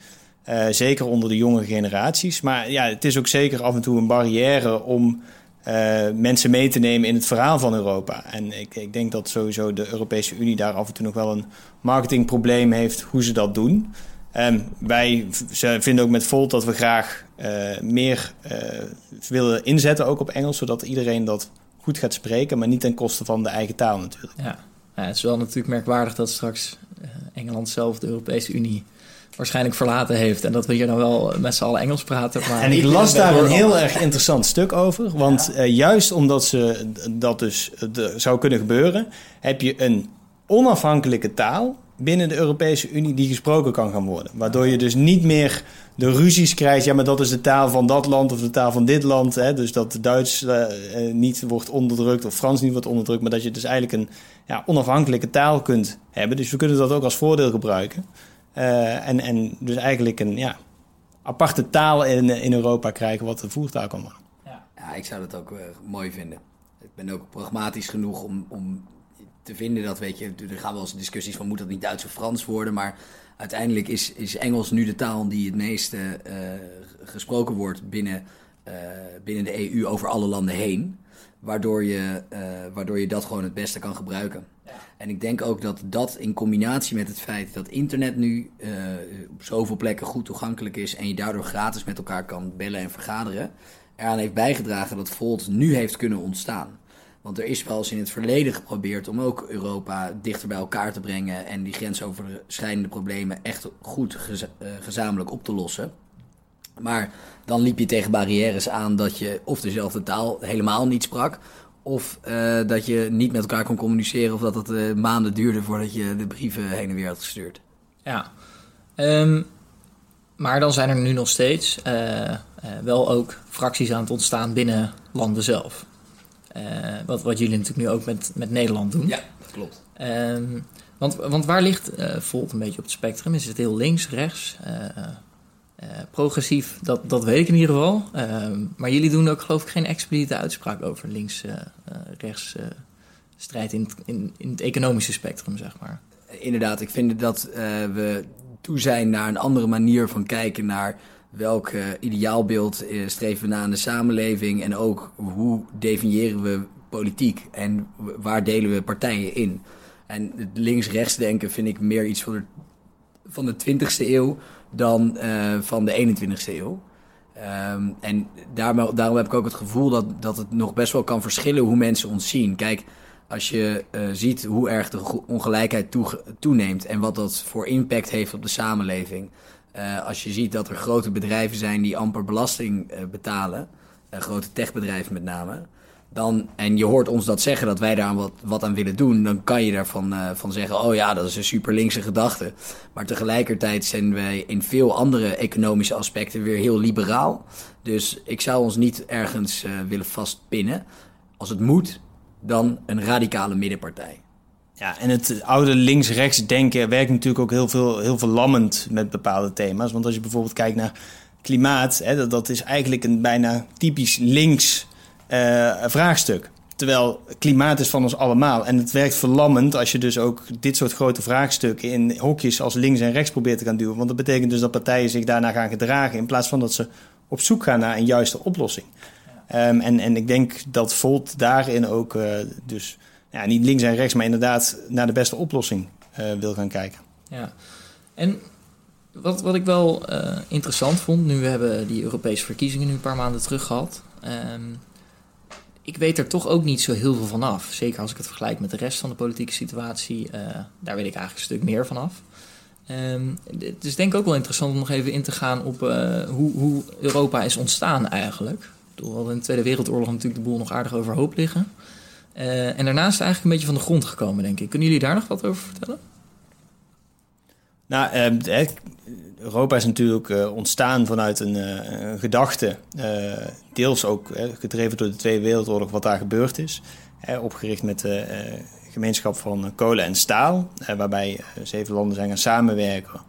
Zeker onder de jonge generaties. Maar ja, het is ook zeker af en toe een barrière om mensen mee te nemen in het verhaal van Europa. En ik, ik, denk dat sowieso de Europese Unie daar af en toe nog wel een marketingprobleem heeft hoe ze dat doen. Um, wij vinden ook met Volt dat we graag meer willen inzetten, ook op Engels, zodat iedereen dat goed gaat spreken, maar niet ten koste van de eigen taal natuurlijk. Ja, ja het is wel natuurlijk merkwaardig dat straks eh, Engeland zelf de Europese Unie waarschijnlijk verlaten heeft. En dat we hier dan wel met z'n allen Engels praten. Maar en ik las daar een heel erg interessant stuk over. Want ja. uh, juist omdat ze dat dus zou kunnen gebeuren, heb je een onafhankelijke taal binnen de Europese Unie die gesproken kan gaan worden. Waardoor je dus niet meer de ruzies krijgt. Ja, maar dat is de taal van dat land of de taal van dit land. Hè? Dus dat Duits uh, niet wordt onderdrukt of Frans niet wordt onderdrukt. Maar dat je dus eigenlijk een ja, onafhankelijke taal kunt hebben. Dus we kunnen dat ook als voordeel gebruiken. Uh, en, en dus eigenlijk een ja, aparte taal in, in Europa krijgen wat de voertaal kan worden. Ja. ja, ik zou dat ook mooi vinden. Ik ben ook pragmatisch genoeg om, om te vinden dat, weet je, er gaan wel eens discussies van moet dat niet Duits of Frans worden, maar uiteindelijk is, is Engels nu de taal die het meest uh, gesproken wordt binnen, uh, binnen de EU over alle landen heen. Waardoor je, waardoor je dat gewoon het beste kan gebruiken. Ja. En ik denk ook dat dat in combinatie met het feit dat internet nu op zoveel plekken goed toegankelijk is en je daardoor gratis met elkaar kan bellen en vergaderen, eraan heeft bijgedragen dat Volt nu heeft kunnen ontstaan. Want er is wel eens in het verleden geprobeerd om ook Europa dichter bij elkaar te brengen en die grensoverschrijdende problemen echt goed uh, gezamenlijk op te lossen. Maar dan liep je tegen barrières aan dat je of dezelfde taal helemaal niet sprak, of uh, dat je niet met elkaar kon communiceren, of dat het uh, maanden duurde voordat je de brieven heen en weer had gestuurd. Ja, um, maar dan zijn er nu nog steeds wel ook fracties aan het ontstaan binnen landen zelf. Uh, wat, wat jullie natuurlijk nu ook met, met Nederland doen. Ja, dat klopt. Um, want, want waar ligt uh, Volt een beetje op het spectrum? Is het heel links, rechts, uh, progressief? Dat, dat weet ik in ieder geval. Ehm, maar jullie doen ook geloof ik geen expliciete uitspraak over links-rechts strijd in, in, in het economische spectrum, zeg maar. Inderdaad, ik vind dat we toe zijn naar een andere manier van kijken naar welk uh, ideaalbeeld uh, streven we na in de samenleving en ook hoe definiëren we politiek en waar delen we partijen in. En het links-rechts denken vind ik meer iets van de, van de 20e eeuw dan uh, van de 21e eeuw. Um, en daarom, daarom heb ik ook het gevoel dat, dat het nog best wel kan verschillen hoe mensen ons zien. Kijk, als je ziet hoe erg de ongelijkheid toe, toeneemt en wat dat voor impact heeft op de samenleving. Uh, als je ziet dat er grote bedrijven zijn die amper belasting uh, betalen, uh, grote techbedrijven met name, dan, en je hoort ons dat zeggen dat wij daar wat, wat aan willen doen, dan kan je daarvan van zeggen, oh ja, dat is een super linkse gedachte. Maar tegelijkertijd zijn wij in veel andere economische aspecten weer heel liberaal. Dus ik zou ons niet ergens willen vastpinnen. Als het moet, dan een radicale middenpartij. Ja, en het oude links-rechts denken werkt natuurlijk ook heel veel, heel veel lammend met bepaalde thema's. Want als je bijvoorbeeld kijkt naar klimaat, hè, dat, dat is eigenlijk een bijna typisch links uh, vraagstuk. Terwijl klimaat is van ons allemaal. En het werkt verlammend als je dus ook dit soort grote vraagstukken in hokjes als links en rechts probeert te gaan duwen. Want dat betekent dus dat partijen zich daarna gaan gedragen in plaats van dat ze op zoek gaan naar een juiste oplossing. Um, en, en ik denk dat Volt daarin ook uh, dus ja, niet links en rechts, maar inderdaad naar de beste oplossing uh, wil gaan kijken. Ja, en wat, wat ik wel uh, interessant vond, nu we hebben die Europese verkiezingen nu een paar maanden terug gehad. Um, ik weet er toch ook niet zo heel veel van af. Zeker als ik het vergelijk met de rest van de politieke situatie. Uh, daar weet ik eigenlijk een stuk meer van af. Um, het is denk ik ook wel interessant om nog even in te gaan op hoe, hoe Europa is ontstaan eigenlijk. Doordat in de Tweede Wereldoorlog natuurlijk de boel nog aardig overhoop liggen. Uh, en daarnaast eigenlijk een beetje van de grond gekomen, denk ik. Kunnen jullie daar nog wat over vertellen? Nou, uh, Europa is natuurlijk uh, ontstaan vanuit een, een gedachte, deels ook gedreven door de Tweede Wereldoorlog, wat daar gebeurd is. opgericht met de gemeenschap van kolen en staal, waarbij zeven landen zijn gaan samenwerken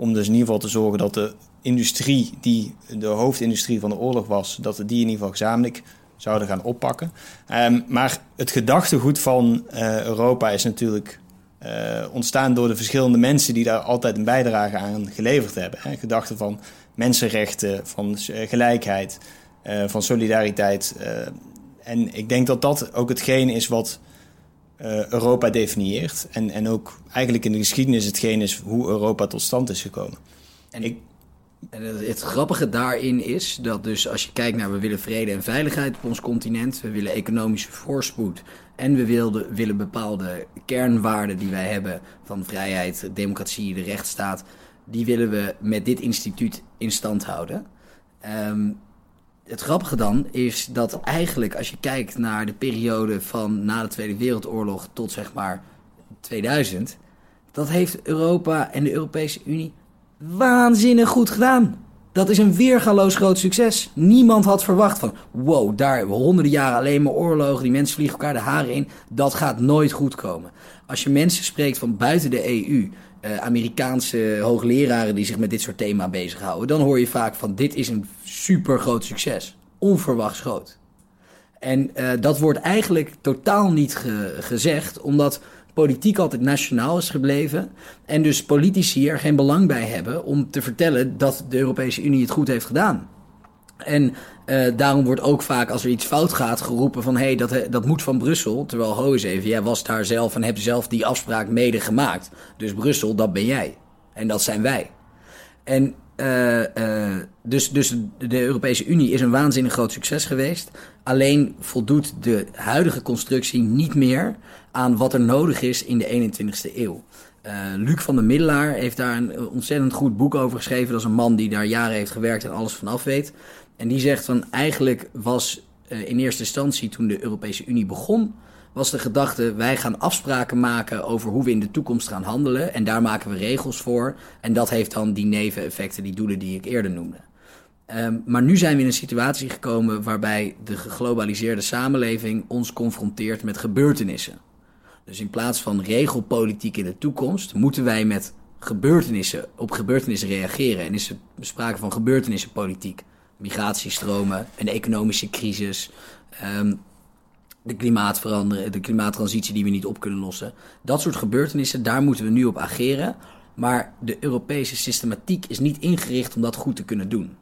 om dus in ieder geval te zorgen dat de industrie, die de hoofdindustrie van de oorlog was, dat die in ieder geval gezamenlijk zouden gaan oppakken. Ehm, maar het gedachtegoed van Europa is natuurlijk ontstaan door de verschillende mensen die daar altijd een bijdrage aan geleverd hebben. Hè. Gedachten van mensenrechten, van gelijkheid, van solidariteit. en ik denk dat dat ook hetgeen is wat Europa definieert. En, en ook eigenlijk in de geschiedenis hetgeen is hoe Europa tot stand is gekomen. En ik, het, grappige daarin is dat dus als je kijkt naar we willen vrede en veiligheid op ons continent, we willen economische voorspoed en we willen bepaalde kernwaarden die wij hebben van vrijheid, democratie, de rechtsstaat, die willen we met dit instituut in stand houden. Um, het grappige dan is dat eigenlijk als je kijkt naar de periode van na de Tweede Wereldoorlog tot zeg maar 2000, dat heeft Europa en de Europese Unie waanzinnig goed gedaan. Dat is een weergaloos groot succes. Niemand had verwacht van, wow, daar hebben we honderden jaren alleen maar oorlogen, die mensen vliegen elkaar de haren in. Dat gaat nooit goed komen. Als je mensen spreekt van buiten de EU, eh, Amerikaanse hoogleraren die zich met dit soort thema bezighouden, dan hoor je vaak van, dit is een super groot succes. Onverwachts groot. En uh, dat wordt eigenlijk totaal niet ge gezegd, omdat politiek altijd nationaal is gebleven. En dus politici er geen belang bij hebben om te vertellen dat de Europese Unie het goed heeft gedaan. En uh, daarom wordt ook vaak als er iets fout gaat geroepen van hé, hey, dat, dat moet van Brussel. Terwijl ho eens even, jij was daar zelf en hebt zelf die afspraak mede gemaakt. Dus Brussel, dat ben jij. En dat zijn wij. En uh, uh, dus, dus de Europese Unie is een waanzinnig groot succes geweest. Alleen voldoet de huidige constructie niet meer aan wat er nodig is in de 21ste eeuw. Uh, Luc van der Middelaar heeft daar een ontzettend goed boek over geschreven. Dat is een man die daar jaren heeft gewerkt en alles vanaf weet. En die zegt van eigenlijk was uh, in eerste instantie toen de Europese Unie begon, was de gedachte wij gaan afspraken maken over hoe we in de toekomst gaan handelen. En daar maken we regels voor. En dat heeft dan die neveneffecten, die doelen die ik eerder noemde. Um, maar nu zijn we in een situatie gekomen waarbij de geglobaliseerde samenleving ons confronteert met gebeurtenissen. Dus in plaats van regelpolitiek in de toekomst, moeten wij met gebeurtenissen, op gebeurtenissen reageren. En is er sprake van gebeurtenissenpolitiek. Migratiestromen, een economische crisis, um, de klimaatverandering, de klimaattransitie die we niet op kunnen lossen. Dat soort gebeurtenissen, daar moeten we nu op ageren. Maar de Europese systematiek is niet ingericht om dat goed te kunnen doen.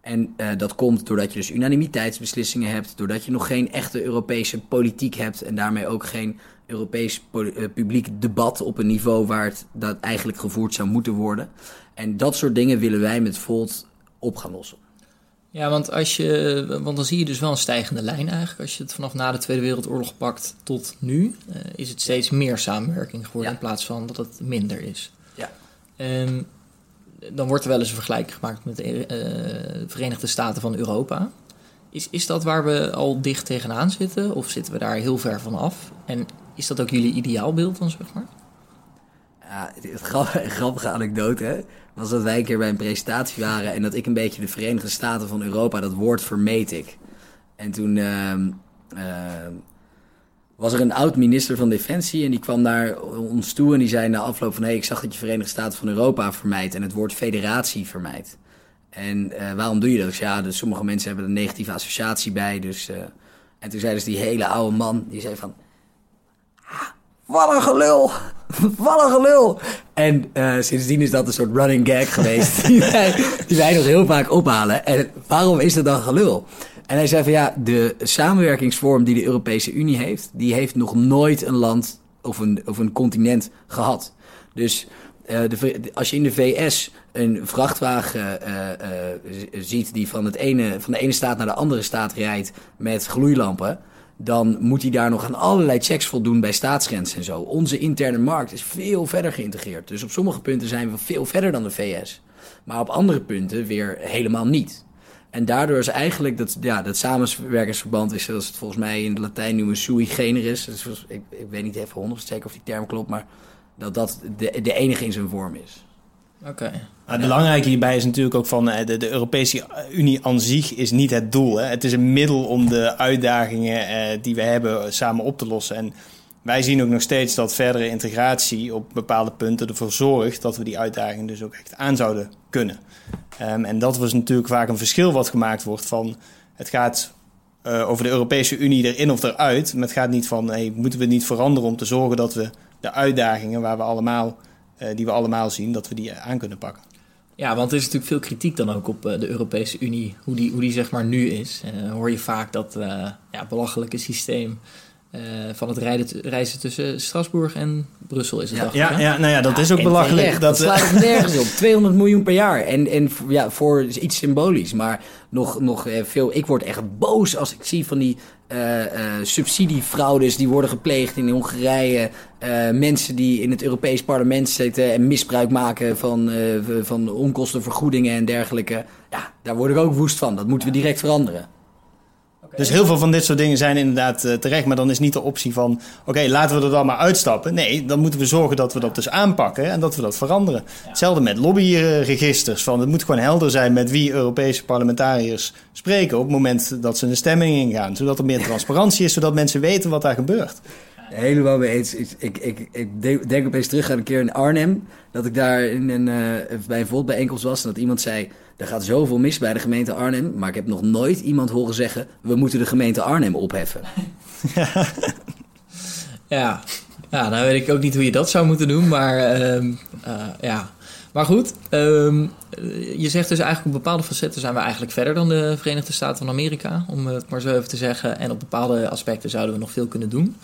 En uh, dat komt doordat je dus unanimiteitsbeslissingen hebt, doordat je nog geen echte Europese politiek hebt en daarmee ook geen Europees uh, publiek debat op een niveau waar het dat eigenlijk gevoerd zou moeten worden. En dat soort dingen willen wij met Volt op gaan lossen. Ja, want, als je, want dan zie je dus wel een stijgende lijn eigenlijk. Als je het vanaf na de Tweede Wereldoorlog pakt tot nu, uh, is het steeds meer samenwerking geworden ja. in plaats van dat het minder is. Ja. En dan wordt er wel eens een vergelijking gemaakt met de uh, Verenigde Staten van Europa. Is, is dat waar we al dicht tegenaan zitten? Of zitten we daar heel ver van af? En is dat ook jullie ideaalbeeld dan, zeg maar? Ja, het grappige, anekdote hè, was dat wij een keer bij een presentatie waren... en dat ik een beetje de Verenigde Staten van Europa, dat woord vermeed ik. En toen... Uh, uh, was er een oud minister van Defensie en die kwam naar ons toe en die zei na afloop van... hé, hey, ik zag dat je Verenigde Staten van Europa vermijdt en het woord federatie vermijdt. En uh, waarom doe je dat? Ja, dus sommige mensen hebben een negatieve associatie bij, dus... Uh... En toen zei dus die hele oude man, die zei van... Wat een gelul! Wat een gelul! En uh, sindsdien is dat een soort running gag geweest die, wij, nog heel vaak ophalen. En waarom is dat dan gelul? En hij zei van ja, de samenwerkingsvorm die de Europese Unie heeft, die heeft nog nooit een land of een, of een continent gehad. Dus uh, de, als je in de VS een vrachtwagen uh, ziet die van, het ene, van de ene staat naar de andere staat rijdt met gloeilampen, dan moet hij daar nog aan allerlei checks voldoen bij staatsgrenzen en zo. Onze interne markt is veel verder geïntegreerd. Dus op sommige punten zijn we veel verder dan de VS. Maar op andere punten weer helemaal niet. En daardoor is eigenlijk dat, ja, dat samenwerkingsverband is, zoals het volgens mij in het Latijn noemen, sui generis. Dus ik, ik weet niet even 100% zeker of die term klopt, maar dat dat de, enige in zijn vorm is. Oké. Het belangrijke hierbij is natuurlijk ook van eh, de, de, Europese Unie aan zich is niet het doel. Hè. Het is een middel om de uitdagingen eh, die we hebben samen op te lossen. En wij zien ook nog steeds dat verdere integratie op bepaalde punten ervoor zorgt dat we die uitdagingen dus ook echt aan zouden kunnen. Um, en dat was natuurlijk vaak een verschil wat gemaakt wordt van het gaat uh, over de Europese Unie erin of eruit. Maar het gaat niet van, hey, moeten we niet veranderen om te zorgen dat we de uitdagingen waar we allemaal, die we allemaal zien, dat we die aan kunnen pakken. Ja, want er is natuurlijk veel kritiek dan ook op de Europese Unie, hoe die, hoe die zeg maar nu is. Uh, hoor je vaak dat ja, belachelijke systeem uh, van het rijden, reizen tussen Strasbourg en Brussel is het ja, ja, ja, nou ja, dat ja, is ook belachelijk. dat, dat slaat het nergens op. 200 miljoen per jaar. En, en ja, voor iets symbolisch. Maar nog, nog veel. Ik word echt boos als ik zie van die uh, uh, subsidiefraudes die worden gepleegd in Hongarije. mensen die in het Europees parlement zitten en misbruik maken van, van onkostenvergoedingen en dergelijke. Ja, daar word ik ook woest van. Dat moeten we direct veranderen. Dus heel veel van dit soort dingen zijn inderdaad uh, terecht. Maar dan is niet de optie van: oké, laten we er dan maar uitstappen. Nee, dan moeten we zorgen dat we dat dus aanpakken en dat we dat veranderen. Hetzelfde met lobbyregisters. Van, het moet gewoon helder zijn met wie Europese parlementariërs spreken op het moment dat ze een stemming ingaan. Zodat er meer transparantie is, zodat mensen weten wat daar gebeurt. Helemaal mee eens. Ik, ik, ik, ik denk opeens terug aan een keer in Arnhem. Dat ik daar in een, uh, bij een bijeenkomst was en dat iemand zei... Er gaat zoveel mis bij de gemeente Arnhem. Maar ik heb nog nooit iemand horen zeggen: we moeten de gemeente Arnhem opheffen. ja, ja nou weet ik ook niet hoe je dat zou moeten doen. Maar uh, uh, ja. Maar goed, um, je zegt dus eigenlijk op bepaalde facetten zijn we eigenlijk verder dan de Verenigde Staten van Amerika, om het maar zo even te zeggen. En op bepaalde aspecten zouden we nog veel kunnen doen.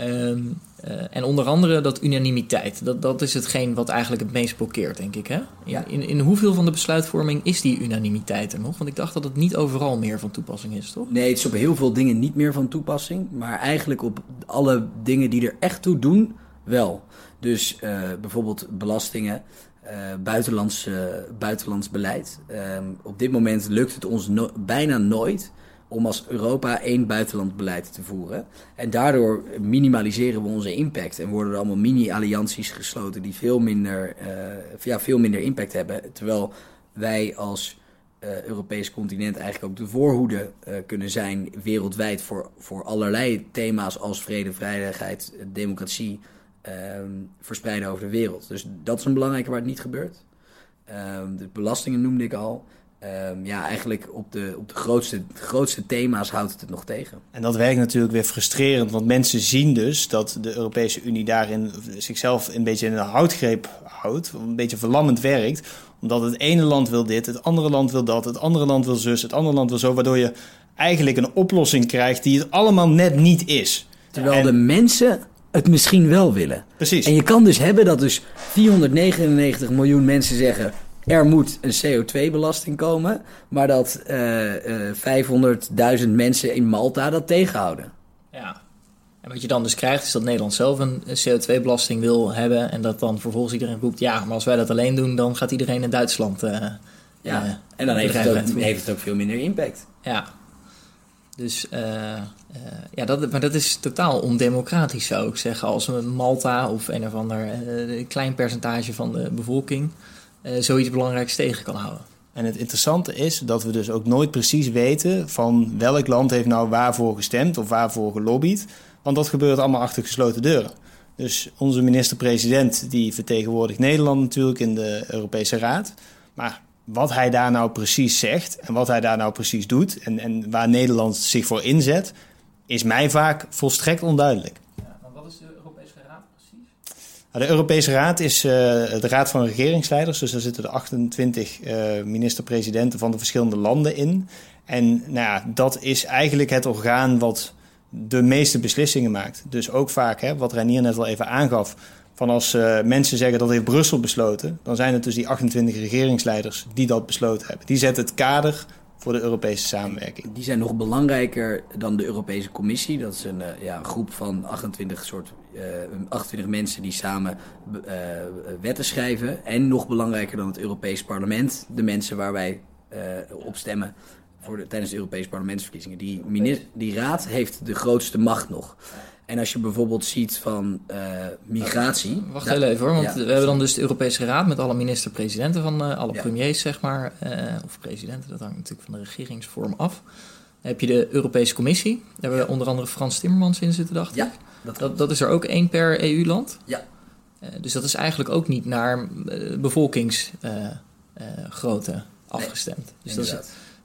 Um, uh, en onder andere dat unanimiteit. Dat, dat is hetgeen wat eigenlijk het meest blokkeert, denk ik. Hè? In, ja. in, in, hoeveel van de besluitvorming is die unanimiteit er nog? Want ik dacht dat het niet overal meer van toepassing is, toch? Nee, het is op heel veel dingen niet meer van toepassing. Maar eigenlijk op alle dingen die er echt toe doen, wel. Dus uh, bijvoorbeeld belastingen. Uh, buitenlands, buitenlands beleid. Um, op dit moment lukt het ons no bijna nooit om als Europa één buitenlandbeleid te voeren. En daardoor minimaliseren we onze impact en worden er allemaal mini-allianties gesloten die veel minder, uh, ja, veel minder impact hebben. Terwijl wij als uh, Europees continent eigenlijk ook de voorhoede uh, kunnen zijn wereldwijd voor, voor allerlei thema's als vrede, veiligheid, democratie verspreiden over de wereld. Dus dat is een belangrijke waar het niet gebeurt. de belastingen noemde ik al. Um, ja, eigenlijk op de, op de grootste, grootste thema's houdt het het nog tegen. En dat werkt natuurlijk weer frustrerend, want mensen zien dus dat de Europese Unie daarin zichzelf een beetje in een houtgreep houdt, een beetje verlammend werkt, omdat het ene land wil dit, het andere land wil dat, het andere land wil zus, het andere land wil zo, waardoor je eigenlijk een oplossing krijgt die het allemaal net niet is. Terwijl en... de mensen het misschien wel willen. Precies. En je kan dus hebben dat dus 499 miljoen mensen zeggen er moet een CO2-belasting komen, maar dat uh, uh, 500.000 mensen in Malta dat tegenhouden. Ja. En wat je dan dus krijgt, is dat Nederland zelf een CO2-belasting wil hebben. En dat dan vervolgens iedereen roept: ja, maar als wij dat alleen doen, dan gaat iedereen in Duitsland. Uh, ja, en dan heeft het, ook, heeft het ook veel minder impact. Ja. Dus uh, uh, ja, dat, maar dat is totaal ondemocratisch, zou ik zeggen. Als een Malta of een of ander uh, klein percentage van de bevolking zoiets belangrijks tegen kan houden. En het interessante is dat we dus ook nooit precies weten van welk land heeft nou waarvoor gestemd of waarvoor gelobbyd. Want dat gebeurt allemaal achter gesloten deuren. Dus onze minister-president die vertegenwoordigt Nederland natuurlijk in de Europese Raad. Maar wat hij daar nou precies zegt en wat hij daar nou precies doet en, en waar Nederland zich voor inzet, is mij vaak volstrekt onduidelijk. De Europese Raad is uh, de Raad van Regeringsleiders. Dus daar zitten de 28 uh, minister-presidenten van de verschillende landen in. En nou ja, dat is eigenlijk het orgaan wat de meeste beslissingen maakt. Dus ook vaak, hè, wat Reinier net al even aangaf... van als uh, mensen zeggen dat heeft Brussel besloten... dan zijn het dus die 28 regeringsleiders die dat besloten hebben. Die zetten het kader voor de Europese samenwerking. Die zijn nog belangrijker dan de Europese Commissie. Dat is een ja, groep van 28, soort, uh, 28 mensen die samen uh, wetten schrijven. En nog belangrijker dan het Europees Parlement, de mensen waar wij eh, op stemmen voor de, tijdens de Europese parlementsverkiezingen. Die, die raad heeft de grootste macht nog. En als je bijvoorbeeld ziet van migratie. Wacht heel even hoor, want ja. we hebben dan dus de Europese Raad met alle minister-presidenten van alle ja. premiers, zeg maar. Of presidenten, dat hangt natuurlijk van de regeringsvorm af. Dan heb je de Europese Commissie. Daar hebben we onder andere Frans Timmermans in zitten, dacht ja, ik. Dat, dat, dat is er ook één per EU-land. Ja. dus dat is eigenlijk ook niet naar bevolkingsgrootte afgestemd. Nee, dus dat is,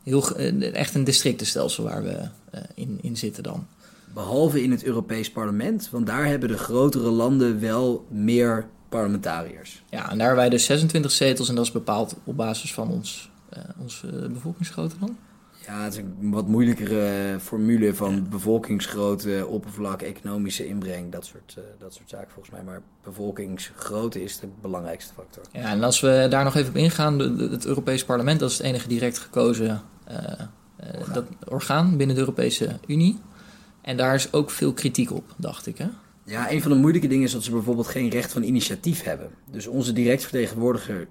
heel, echt een districtenstelsel waar we in, in zitten dan. Behalve in het Europees Parlement, want daar hebben de grotere landen wel meer parlementariërs. Ja, en daar hebben wij dus 26 zetels en dat is bepaald op basis van ons, uh, onze bevolkingsgrootte dan. Ja, het is een wat moeilijkere formule van bevolkingsgrootte, oppervlak, economische inbreng, dat soort, uh, dat soort zaken volgens mij. Maar bevolkingsgrootte is de belangrijkste factor. Ja, en als we daar nog even op ingaan, het Europees Parlement, dat is het enige direct gekozen uh, orgaan. Dat, orgaan binnen de Europese Unie. En daar is ook veel kritiek op, dacht ik. Hè? Ja, een van de moeilijke dingen is dat ze bijvoorbeeld geen recht van initiatief hebben. Dus onze direct vertegenwoordiger,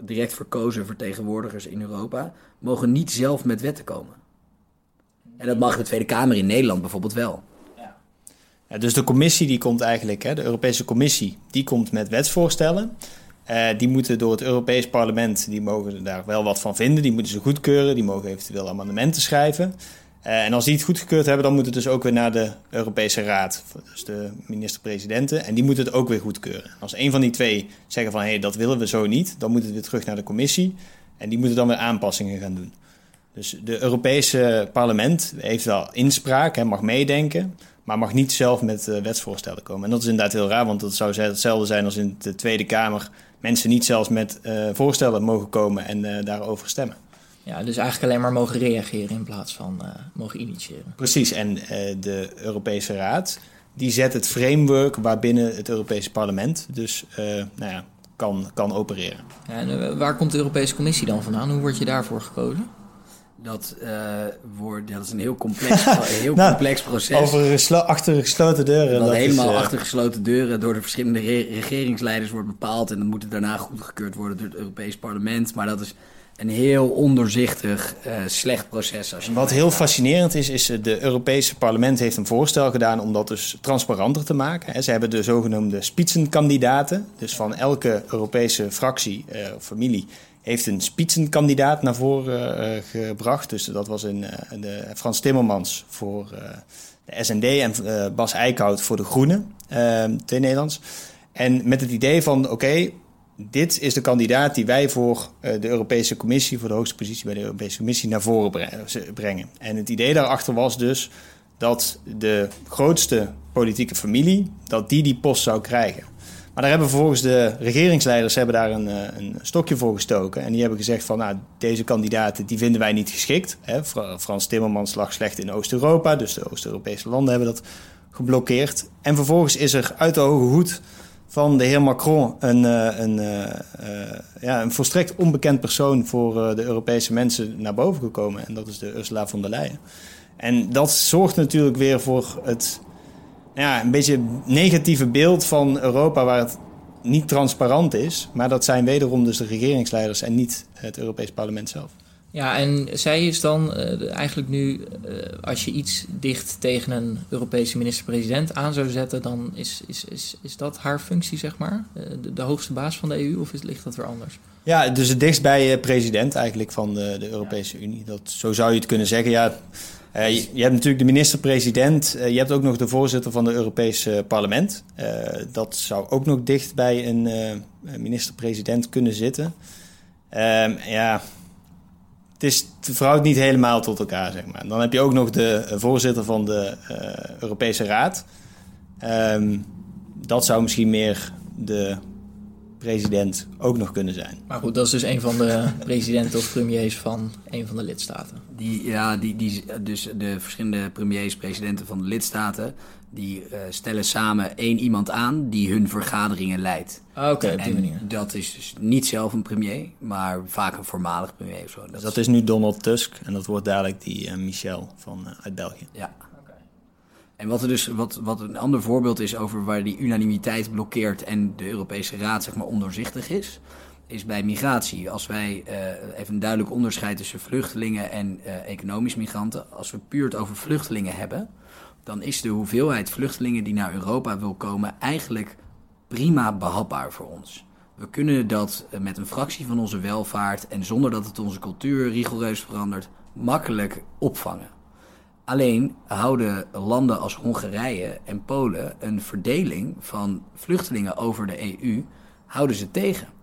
direct verkozen vertegenwoordigers in Europa mogen niet zelf met wetten komen. En dat mag de Tweede Kamer in Nederland bijvoorbeeld wel. Ja, dus de commissie die komt eigenlijk, hè, de Europese Commissie, die komt met wetsvoorstellen. Uh, die moeten door het Europees Parlement, die mogen daar wel wat van vinden. Die moeten ze goedkeuren, die mogen eventueel amendementen schrijven. Uh, en als die het goedgekeurd hebben, dan moet het dus ook weer naar de Europese Raad, dus de minister-presidenten, en die moeten het ook weer goedkeuren. Als een van die twee zeggen van hé, hey, dat willen we zo niet, dan moet het weer terug naar de commissie en die moeten dan weer aanpassingen gaan doen. Dus de Europese parlement heeft wel inspraak, hè, mag meedenken, maar mag niet zelf met uh, wetsvoorstellen komen. En dat is inderdaad heel raar, want dat zou hetzelfde zijn als in de Tweede Kamer mensen niet zelfs met uh, voorstellen mogen komen en daarover stemmen. Ja, dus eigenlijk alleen maar mogen reageren in plaats van uh, mogen initiëren. Precies, en de Europese Raad die zet het framework waarbinnen het Europese parlement dus nou ja, kan, kan opereren. Ja, en waar komt de Europese Commissie dan vandaan? Hoe word je daarvoor gekozen? Dat, uh, wordt, dat is een heel complex, heel nou, complex proces. Over achter gesloten deuren. Dat, dat helemaal is, uh... achter gesloten deuren door de verschillende re regeringsleiders wordt bepaald. En dan moet het daarna goedgekeurd worden door het Europees Parlement. Maar dat is een heel onderzichtig, uh, slecht proces. Als je Wat heel fascinerend is, is de Europese parlement heeft een voorstel gedaan om dat dus transparanter te maken. Ze hebben de zogenoemde spitsenkandidaten. Dus van elke Europese fractie of familie heeft een spitsenkandidaat naar voren uh, gebracht. Dus dat was de Frans Timmermans voor de SND en Bas Eickhout voor de Groenen, twee Nederlands. En met het idee van, oké, okay, dit is de kandidaat die wij voor de Europese Commissie, voor de hoogste positie bij de Europese Commissie, naar voren brengen. En het idee daarachter was dus dat de grootste politieke familie, dat die die post zou krijgen. Maar daar hebben vervolgens de regeringsleiders hebben daar een, eh, een stokje voor gestoken. En die hebben gezegd van nou, deze kandidaten die vinden wij niet geschikt. Hè, Frans Timmermans lag slecht in Oost-Europa, dus de Oost-Europese landen hebben dat geblokkeerd. En vervolgens is er uit de hoge hoed van de heer Macron een, eh, een, een, uh, ja, een volstrekt onbekend persoon voor de Europese mensen naar boven gekomen. En dat is de Ursula von der Leyen. En dat zorgt natuurlijk weer voor het ja, een beetje negatieve beeld van Europa waar het niet transparant is. Maar dat zijn wederom dus de regeringsleiders en niet het Europees Parlement zelf. Ja, en zij is dan uh, eigenlijk nu, uh, als je iets dicht tegen een Europese minister-president aan zou zetten, dan is, is, is, is dat haar functie, zeg maar? Uh, de, hoogste baas van de EU, of is, ligt dat weer anders? Ja, dus het dichtst bij president eigenlijk van de, de Europese. Unie. Dat, zo zou je het kunnen zeggen. Ja, je, hebt natuurlijk de minister-president. Je hebt ook nog de voorzitter van het Europese parlement. Dat zou ook nog dicht bij een minister-president kunnen zitten. Ehm, ja, het, is, het verhoudt niet helemaal tot elkaar, zeg maar. Dan heb je ook nog de voorzitter van de Europese Raad. Um, dat zou misschien meer de president ook nog kunnen zijn. Maar goed, dat is dus een van de presidenten of premiers van een van de lidstaten. Die, ja, die, die, dus de verschillende premiers, presidenten van de lidstaten, die uh, stellen samen één iemand aan die hun vergaderingen leidt. Ah, Oké, okay, op die manier. Dat is dus niet zelf een premier, maar vaak een voormalig premier of zo. Dat, dus dat is nu Donald Tusk en dat wordt dadelijk die uh, Michel van, uh, uit België. Ja. En wat, er dus, wat, wat een ander voorbeeld is over waar die unanimiteit blokkeert en de Europese Raad zeg maar ondoorzichtig is, is bij migratie. Als wij uh, even een duidelijk onderscheid tussen vluchtelingen en uh, economisch migranten. Als we puur het over vluchtelingen hebben, dan is de hoeveelheid vluchtelingen die naar Europa wil komen eigenlijk prima behapbaar voor ons. We kunnen dat eh, met een fractie van onze welvaart en zonder dat het onze cultuur rigoureus verandert, makkelijk opvangen. Alleen houden landen als Hongarije en Polen een verdeling van vluchtelingen over de EU houden ze tegen.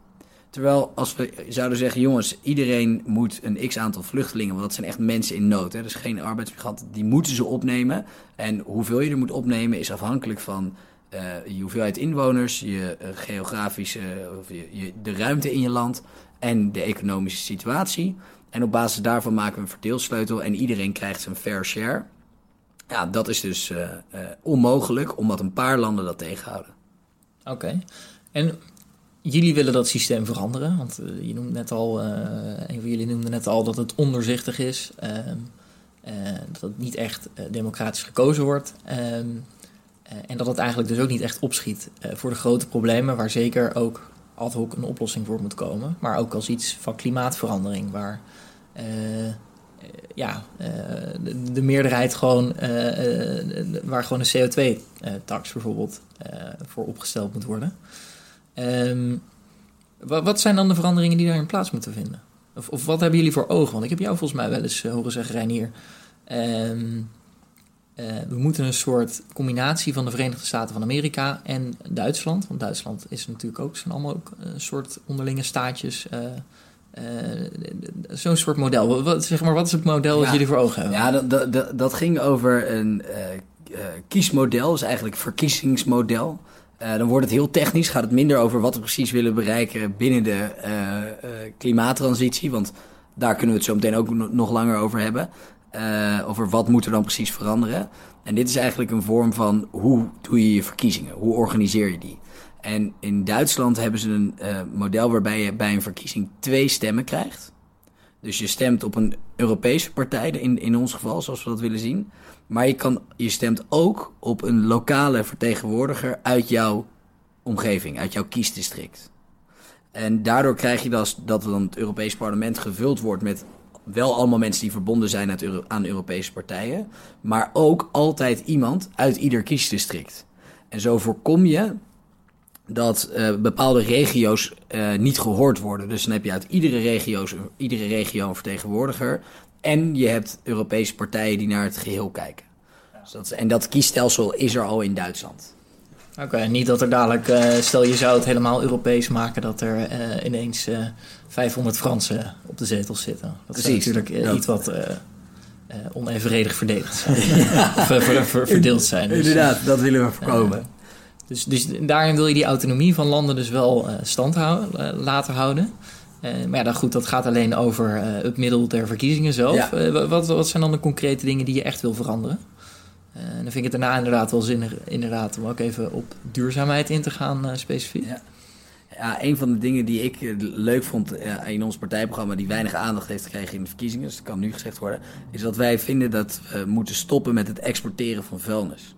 Terwijl als we zouden zeggen, jongens, iedereen moet een x aantal vluchtelingen, want dat zijn echt mensen in nood, hè, dus geen arbeidsmigranten, die moeten ze opnemen. En hoeveel je er moet opnemen is afhankelijk van uh, je hoeveelheid inwoners, je uh, geografische, of je, de ruimte in je land en de economische situatie. En op basis daarvan maken we een verdeelsleutel en iedereen krijgt zijn fair share. Ja, dat is dus onmogelijk, omdat een paar landen dat tegenhouden. Oké. En jullie willen dat systeem veranderen, want je noemt net al, een van jullie noemde net al dat het onderzichtig is, ehm, dat het niet echt democratisch gekozen wordt. Ehm, en dat het eigenlijk dus ook niet echt opschiet voor de grote problemen, waar zeker ook ad hoc een oplossing voor moet komen. Maar ook als iets van klimaatverandering, waar ja, de, de, meerderheid gewoon, waar gewoon een CO2-tax bijvoorbeeld voor opgesteld moet worden. Um, wat, wat, zijn dan de veranderingen die daarin plaats moeten vinden? Of, of, wat hebben jullie voor ogen? Want ik heb jou volgens mij wel eens horen zeggen, Reinier. Um, uh, we moeten een soort combinatie van de Verenigde Staten van Amerika en Duitsland. Want Duitsland is natuurlijk ook, zijn allemaal ook een soort onderlinge staatjes. Uh, uh, Zo'n soort model. Wat, zeg maar, wat is het model ja, dat jullie voor ogen hebben? Ja, dat, dat, dat ging over een kiesmodel, dus eigenlijk verkiezingsmodel. Dan wordt het heel technisch, gaat het minder over wat we precies willen bereiken binnen de klimaattransitie. Want daar kunnen we het zo meteen ook nog langer over hebben. Over wat moet er dan precies veranderen. En dit is eigenlijk een vorm van hoe doe je je verkiezingen? Hoe organiseer je die? En in Duitsland hebben ze een model waarbij je bij een verkiezing twee stemmen krijgt. Dus je stemt op een Europese partij, in, in ons geval, zoals we dat willen zien. Maar je, kan, je stemt ook op een lokale vertegenwoordiger uit jouw omgeving, uit jouw kiesdistrict. En daardoor krijg je dat, dat dan het Europees parlement gevuld wordt met wel allemaal mensen die verbonden zijn aan Europese partijen. Maar ook altijd iemand uit ieder kiesdistrict. En zo voorkom je dat uh, bepaalde regio's uh, niet gehoord worden. Dus dan heb je uit iedere, regio's, iedere regio een vertegenwoordiger. En je hebt Europese partijen die naar het geheel kijken. Dus dat, en dat kiesstelsel is er al in Duitsland. Oké, okay, niet dat er dadelijk, uh, stel je zou het helemaal Europees maken, dat er ineens 500 Fransen op de zetels zitten. Dat is natuurlijk iets wat onevenredig verdedigd zijn. of ver, ver, verdeeld zijn. Dus, Inderdaad, dat willen we voorkomen. dus, dus daarin wil je die autonomie van landen dus wel stand houden, laten houden. Maar ja, dan goed, dat gaat alleen over het middel der verkiezingen zelf. Ja. wat, wat zijn dan de concrete dingen die je echt wil veranderen? en dan vind ik het daarna inderdaad wel zinnig inderdaad, om ook even op duurzaamheid in te gaan specifiek. Ja. Ja, een van de dingen die ik eh, leuk vond eh, in ons partijprogramma, die weinig aandacht heeft gekregen in de verkiezingen, dus dat kan nu gezegd worden, is dat wij vinden dat we moeten stoppen met het exporteren van vuilnis.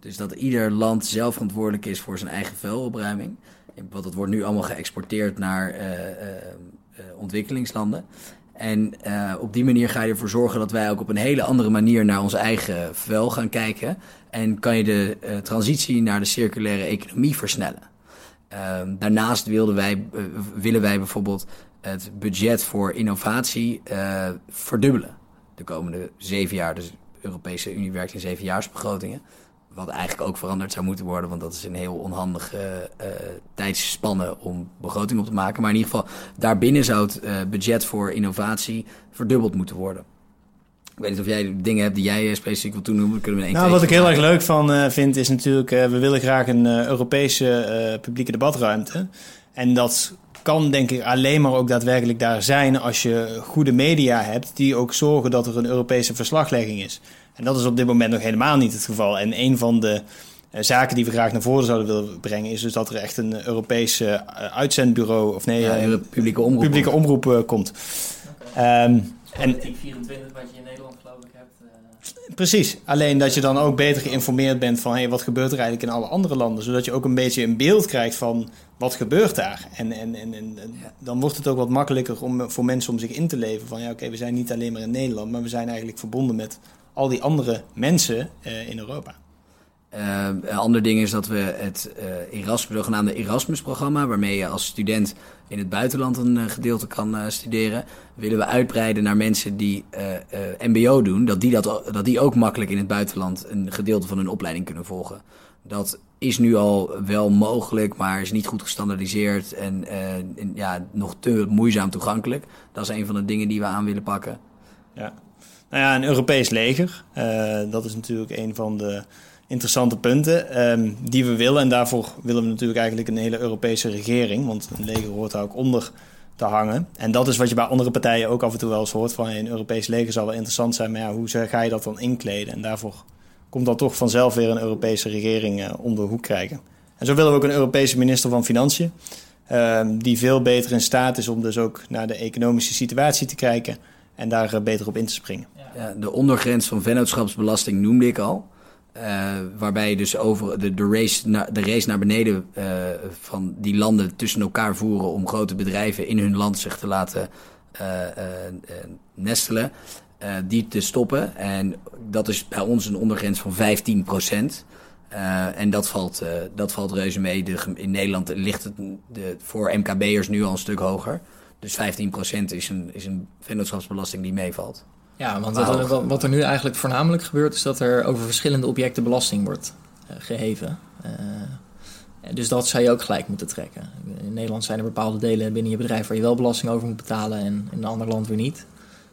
Dus dat ieder land zelf verantwoordelijk is voor zijn eigen vuilopruiming. Want het wordt nu allemaal geëxporteerd naar uh, uh, ontwikkelingslanden. En op die manier ga je ervoor zorgen dat wij ook op een hele andere manier naar ons eigen vuil gaan kijken. En kan je de transitie naar de circulaire economie versnellen. Um, daarnaast wilden wij, willen wij bijvoorbeeld het budget voor innovatie verdubbelen. De komende zeven jaar. Dus de Europese Unie werkt in zevenjaarsbegrotingen. Wat eigenlijk ook veranderd zou moeten worden, want dat is een heel onhandige uh, tijdsspanne om begroting op te maken. Maar in ieder geval, daarbinnen zou het budget voor innovatie verdubbeld moeten worden. Ik weet niet of jij dingen hebt die jij eh, specifiek wil toenoemen. Kunnen we nou, wat ik heel erg leuk van uh, vind is natuurlijk... We willen graag een Europese publieke debatruimte. En dat kan denk ik alleen maar ook daadwerkelijk daar zijn... als je goede media hebt die ook zorgen dat er een Europese verslaglegging is. En dat is op dit moment nog helemaal niet het geval. En een van de zaken die we graag naar voren zouden willen brengen... is dus dat er echt een Europese uitzendbureau... of nee, ja, een publieke omroep, publieke omroep komt. Okay. Um, en 24 wat je in Nederland geloof ik hebt. Uh... Precies, alleen dat je dan ook beter geïnformeerd bent van hey, wat gebeurt er eigenlijk in alle andere landen. Zodat je ook een beetje een beeld krijgt van wat gebeurt daar. En, en, en, en dan wordt het ook wat makkelijker om, voor mensen om zich in te leven. Van ja, oké, we zijn niet alleen maar in Nederland, maar we zijn eigenlijk verbonden met al die andere mensen uh, in Europa. Uh, een ander ding is dat we het uh, Erasmus, zogenaamde Erasmus-programma, waarmee je als student in het buitenland een uh, gedeelte kan studeren, willen we uitbreiden naar mensen die MBO doen, dat die, dat, dat die ook makkelijk in het buitenland een gedeelte van hun opleiding kunnen volgen. Dat is nu al wel mogelijk, maar is niet goed gestandardiseerd en, en ja, nog te moeizaam toegankelijk. Dat is een van de dingen die we aan willen pakken. Ja, nou ja, een Europees leger, dat is natuurlijk een van de interessante punten um, die we willen. En daarvoor willen we natuurlijk eigenlijk een hele Europese regering. Want een leger hoort daar ook onder te hangen. En dat is wat je bij andere partijen ook af en toe wel eens hoort. Van een Europees leger zal wel interessant zijn. Maar ja, hoe ga je dat dan inkleden? En daarvoor komt dan toch vanzelf weer een Europese regering uh, om de hoek krijgen. En zo willen we ook een Europese minister van Financiën. Um, die veel beter in staat is om dus ook naar de economische situatie te kijken. En daar uh, beter op in te springen. Ja, de ondergrens van vennootschapsbelasting noemde ik al. Uh, waarbij je dus over de, race, na, de race naar beneden uh, van die landen tussen elkaar voeren om grote bedrijven in hun land zich te laten nestelen, die te stoppen. En dat is bij ons een ondergrens van 15 procent. en dat valt, dat valt reuze mee. In Nederland ligt het voor MKB'ers nu al een stuk hoger. Dus 15 procent is een, is een vennootschapsbelasting die meevalt. Ja, want wat, wat, er nu eigenlijk voornamelijk gebeurt, is dat er over verschillende objecten belasting wordt uh, geheven. Uh, dus dat zou je ook gelijk moeten trekken. In Nederland zijn er bepaalde delen binnen je bedrijf waar je wel belasting over moet betalen en in een ander land weer niet.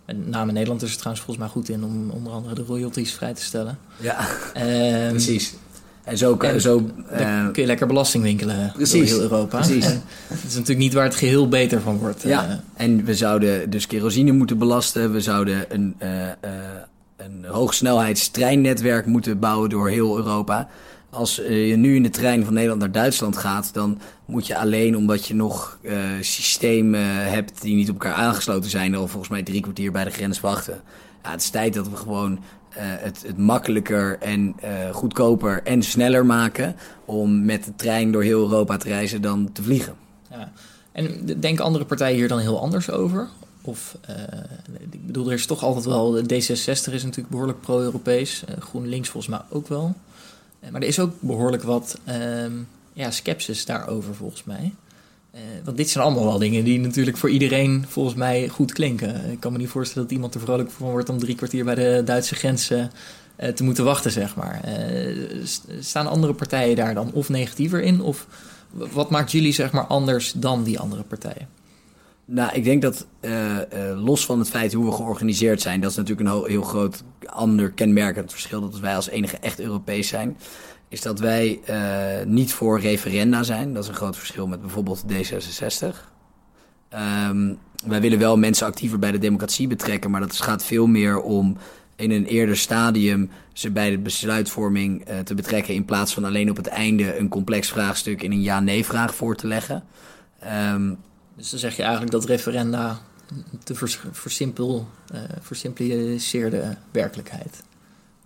Met name Nederland is het trouwens volgens mij goed in om onder andere de royalties vrij te stellen. Ja, um, precies. En zo, en zo uh, kun je lekker belasting winkelen precies, door heel Europa. Precies. En dat is natuurlijk niet waar het geheel beter van wordt. Ja, uh, en we zouden dus kerosine moeten belasten. We zouden een, uh, een hoogsnelheidstreinnetwerk moeten bouwen door heel Europa. Als je nu in de trein van Nederland naar Duitsland gaat, dan moet je alleen omdat je nog systemen hebt die niet op elkaar aangesloten zijn, al volgens mij drie kwartier bij de grens wachten. Ja, het is tijd dat we gewoon het, het, makkelijker en uh, goedkoper en sneller maken om met de trein door heel Europa te reizen dan te vliegen. Ja. En denken andere partijen hier dan heel anders over? Of, uh, ik bedoel, er is toch altijd wel, D66 is natuurlijk behoorlijk pro-Europees, GroenLinks volgens mij ook wel. maar er is ook behoorlijk wat ehm, ja, sceptisch daarover volgens mij. Uh, want dit zijn allemaal wel dingen die natuurlijk voor iedereen volgens mij goed klinken. Ik kan me niet voorstellen dat iemand er vrolijk van wordt om drie kwartier bij de Duitse grens uh, te moeten wachten, zeg maar. Uh, staan andere partijen daar dan of negatiever in? Of wat maakt jullie zeg maar anders dan die andere partijen? Nou, ik denk dat los van het feit hoe we georganiseerd zijn, dat is natuurlijk een heel groot ander kenmerkend verschil. Dat wij als enige echt Europees zijn is dat wij uh, niet voor referenda zijn. Dat is een groot verschil met bijvoorbeeld D66. Um, ehm, wij willen wel mensen actiever bij de democratie betrekken, maar dat gaat veel meer om in een eerder stadium ze bij de besluitvorming uh, te betrekken, in plaats van alleen op het einde een complex vraagstuk in een ja-nee-vraag voor te leggen. Um, dus dan zeg je eigenlijk dat referenda te vers versimpel, uh, versimpliceerde werkelijkheid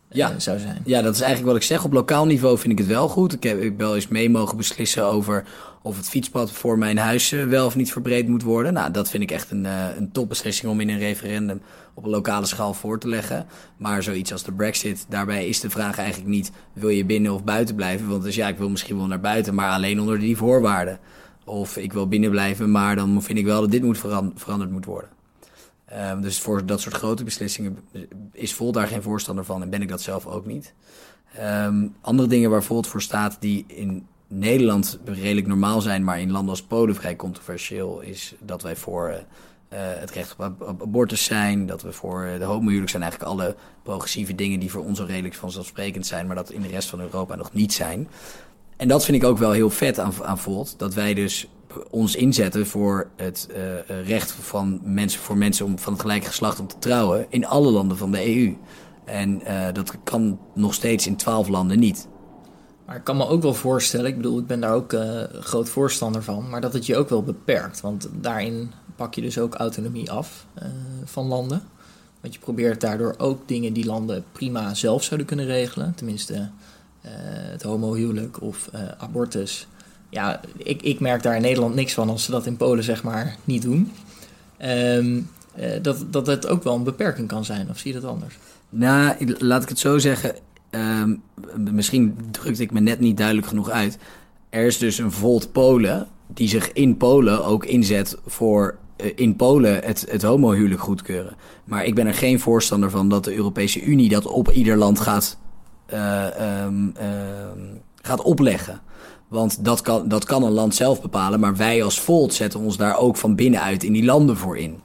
ja. Eh, zou zijn. Ja, dat is eigenlijk wat ik zeg. Op lokaal niveau vind ik het wel goed. Ik heb ik wel eens mee mogen beslissen over of het fietspad voor mijn huis eh, wel of niet verbreed moet worden. Nou, dat vind ik echt een, uh, een topbeslissing om in een referendum op een lokale schaal voor te leggen. Maar zoiets als de brexit, daarbij is de vraag eigenlijk niet... wil je binnen of buiten blijven? Want dus ja, ik wil misschien wel naar buiten, maar alleen onder die voorwaarden. Of ik wil binnen blijven, maar dan vind ik wel dat dit moet veranderd moet worden. Um, dus voor dat soort grote beslissingen is Volt daar geen voorstander van en ben ik dat zelf ook niet. Um, andere dingen waar Volt voor staat die in Nederland redelijk normaal zijn, maar in landen als Polen vrij controversieel, is dat wij voor uh, het recht op, abortus zijn, dat we voor uh, de homohuwelijk zijn. Eigenlijk alle progressieve dingen die voor ons al redelijk vanzelfsprekend zijn, maar dat in de rest van Europa nog niet zijn. En dat vind ik ook wel heel vet aan, aan Volt, dat wij dus ons inzetten voor het uh, recht van mensen, voor mensen om, van het gelijke geslacht om te trouwen in alle landen van de EU. En uh, dat kan nog steeds in twaalf landen niet. Maar ik kan me ook wel voorstellen, ik bedoel, ik ben daar ook groot voorstander van, maar dat het je ook wel beperkt. Want daarin pak je dus ook autonomie af van landen. Want je probeert daardoor ook dingen die landen prima zelf zouden kunnen regelen. Tenminste, het homohuwelijk of abortus ja, ik, ik merk daar in Nederland niks van als ze dat in Polen zeg maar niet doen. Um, uh, dat, dat het ook wel een beperking kan zijn, of zie je dat anders? Nou, laat ik het zo zeggen. ehm, misschien drukte ik me net niet duidelijk genoeg uit. Er is dus een Volt Polen die zich in Polen ook inzet voor eh, in Polen het, het homohuwelijk goedkeuren. Maar ik ben er geen voorstander van dat de Europese Unie dat op ieder land gaat, uh, um, gaat opleggen. Want dat kan, dat kan een land zelf bepalen, maar wij als Volt zetten ons daar ook van binnenuit in die landen voor in.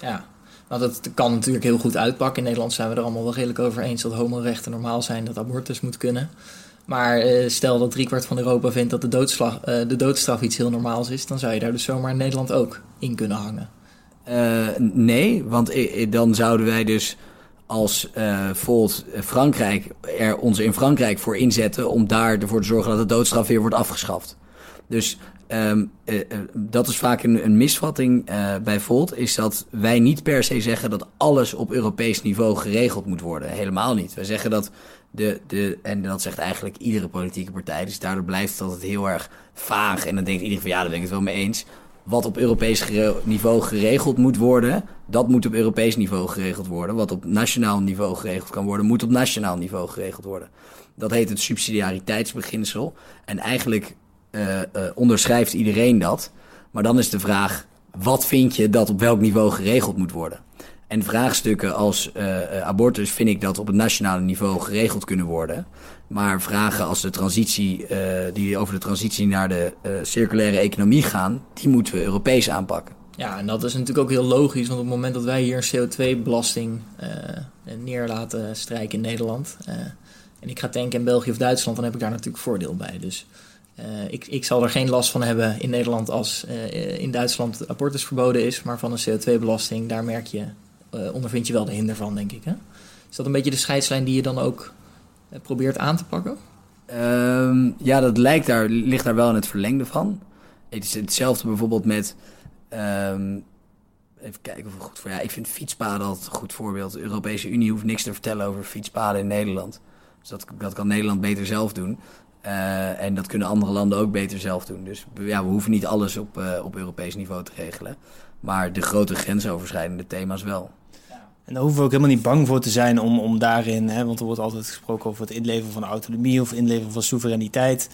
Ja, nou dat kan natuurlijk heel goed uitpakken. In Nederland zijn we er allemaal wel redelijk over eens dat homorechten normaal zijn, dat abortus moet kunnen. Maar uh, stel dat driekwart van Europa vindt dat de, doodslag, uh, de doodstraf iets heel normaals is, dan zou je daar dus zomaar in Nederland ook in kunnen hangen. Uh, nee, want dan zouden wij dus als Volt Frankrijk er ons in Frankrijk voor inzetten om daar ervoor te zorgen dat de doodstraf weer wordt afgeschaft. Dus um, dat is vaak een, een misvatting bij Volt, is dat wij niet per se zeggen dat alles op Europees niveau geregeld moet worden. Helemaal niet. Wij zeggen dat de, de, en dat zegt eigenlijk iedere politieke partij. Dus daardoor blijft het altijd heel erg vaag. En dan denkt iedereen van ja, daar ben ik het wel mee eens. Wat op Europees niveau geregeld moet worden, dat moet op Europees niveau geregeld worden. Wat op nationaal niveau geregeld kan worden, moet op nationaal niveau geregeld worden. Dat heet het subsidiariteitsbeginsel. En eigenlijk uh, uh, onderschrijft iedereen dat. Maar dan is de vraag, wat vind je dat op welk niveau geregeld moet worden? En vraagstukken als uh, abortus vind ik dat op het nationale niveau geregeld kunnen worden. Maar vragen als de transitie, uh, die over de transitie naar de circulaire economie gaan, die moeten we Europees aanpakken. Ja, en dat is natuurlijk ook heel logisch, want op het moment dat wij hier een CO2-belasting neer laten strijken in Nederland, en ik ga tanken in België of Duitsland, dan heb ik daar natuurlijk voordeel bij. Dus ik, ik zal er geen last van hebben in Nederland als in Duitsland abortus verboden is, maar van een CO2-belasting, daar merk je uh, ondervind je wel de hinder van, denk ik. Hè? Is dat een beetje de scheidslijn die je dan ook uh, probeert aan te pakken? Um, ja, dat lijkt daar, ligt daar wel in het verlengde van. Het is hetzelfde bijvoorbeeld met. Um, even kijken of het goed voor. Ja, ik vind fietspaden altijd een goed voorbeeld. De Europese Unie hoeft niks te vertellen over fietspaden in Nederland. Dus dat, dat kan Nederland beter zelf doen. Uh, en dat kunnen andere landen ook beter zelf doen. Dus ja, we hoeven niet alles op, op Europees niveau te regelen. Maar de grote grensoverschrijdende thema's wel. En daar hoeven we ook helemaal niet bang voor te zijn om, om daarin, hè, want er wordt altijd gesproken over het inleveren van autonomie of inleveren van soevereiniteit.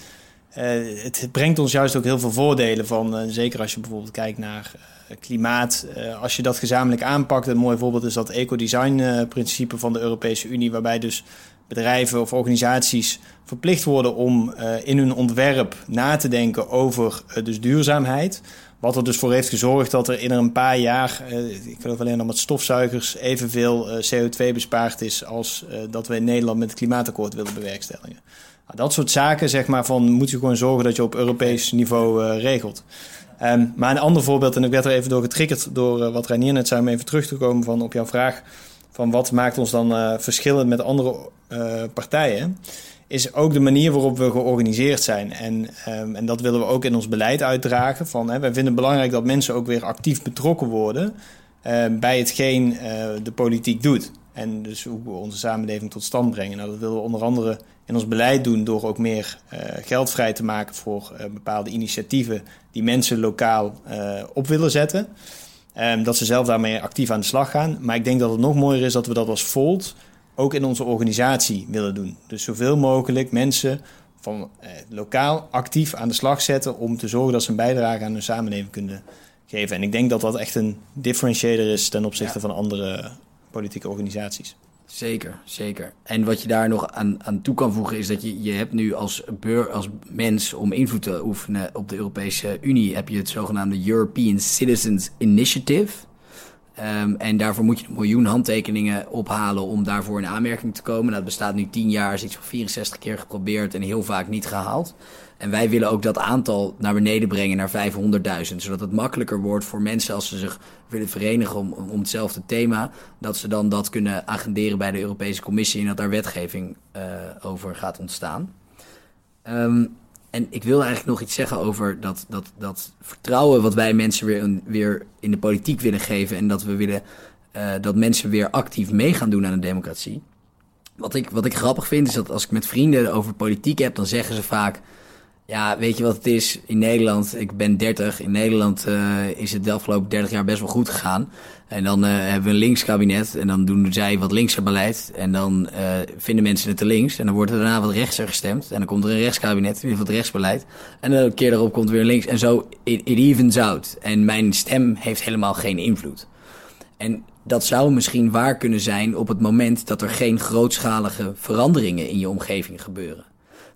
Uh, het, brengt ons juist ook heel veel voordelen van, uh, zeker als je bijvoorbeeld kijkt naar uh, klimaat. als je dat gezamenlijk aanpakt, een mooi voorbeeld is dat ecodesign-principe van de Europese Unie, waarbij dus bedrijven of organisaties verplicht worden om in hun ontwerp na te denken over dus duurzaamheid. Wat er dus voor heeft gezorgd dat er in een paar jaar, uh, ik geloof alleen al met stofzuigers, evenveel uh, CO2 bespaard is als uh, dat we in Nederland met het klimaatakkoord willen bewerkstelligen. Nou, dat soort zaken, zeg maar, van moet je gewoon zorgen dat je op Europees niveau regelt. Um, maar een ander voorbeeld, en ik werd er even door getriggerd door wat Reinier net zei, om even terug te komen van op jouw vraag van wat maakt ons dan verschillend met andere partijen is ook de manier waarop we georganiseerd zijn. En, um, en dat willen we ook in ons beleid uitdragen. Van, hè, wij vinden het belangrijk dat mensen ook weer actief betrokken worden uh, bij hetgeen uh, de politiek doet. En dus hoe we onze samenleving tot stand brengen. Nou, dat willen we onder andere in ons beleid doen door ook meer uh, geld vrij te maken voor bepaalde initiatieven die mensen lokaal op willen zetten. Um, dat ze zelf daarmee actief aan de slag gaan. Maar ik denk dat het nog mooier is dat we dat als Volt ook in onze organisatie willen doen. Dus zoveel mogelijk mensen van eh, lokaal actief aan de slag zetten om te zorgen dat ze een bijdrage aan hun samenleving kunnen geven. En ik denk dat dat echt een differentiator is ten opzichte ja. van andere politieke organisaties. Zeker, zeker. En wat je daar nog aan, aan toe kan voegen is dat je, je hebt nu als, beur, als mens om invloed te oefenen op de Europese Unie, heb je het zogenaamde European Citizens Initiative. Um, en daarvoor moet je een miljoen handtekeningen ophalen om daarvoor in aanmerking te komen. Nou, dat bestaat nu 10 jaar, is iets van 64 keer geprobeerd en heel vaak niet gehaald. En wij willen ook dat aantal naar beneden brengen naar 500.000. Zodat het makkelijker wordt voor mensen als ze zich willen verenigen om, om hetzelfde thema. Dat ze dan dat kunnen agenderen bij de Europese Commissie en dat daar wetgeving uh, over gaat ontstaan. Um, en ik wil eigenlijk nog iets zeggen over dat, dat, dat vertrouwen wat wij mensen weer, weer in de politiek willen geven. En dat we willen uh, dat mensen weer actief mee gaan doen aan de democratie. Wat ik, wat ik grappig vind is dat als ik met vrienden over politiek heb, dan zeggen ze vaak. Ja, weet je wat het is? In Nederland, ik ben 30. In Nederland uh, is het de afgelopen 30 jaar best wel goed gegaan. En dan uh, hebben we een linkskabinet en dan doen zij wat linkser beleid. En dan uh, vinden mensen het te links. En dan wordt er daarna wat rechtser gestemd. En dan komt er een rechtskabinet, weer wat rechtsbeleid. En dan een keer daarop komt er weer links. En zo, it, it evens out. En mijn stem heeft helemaal geen invloed. En dat zou misschien waar kunnen zijn op het moment dat er geen grootschalige veranderingen in je omgeving gebeuren.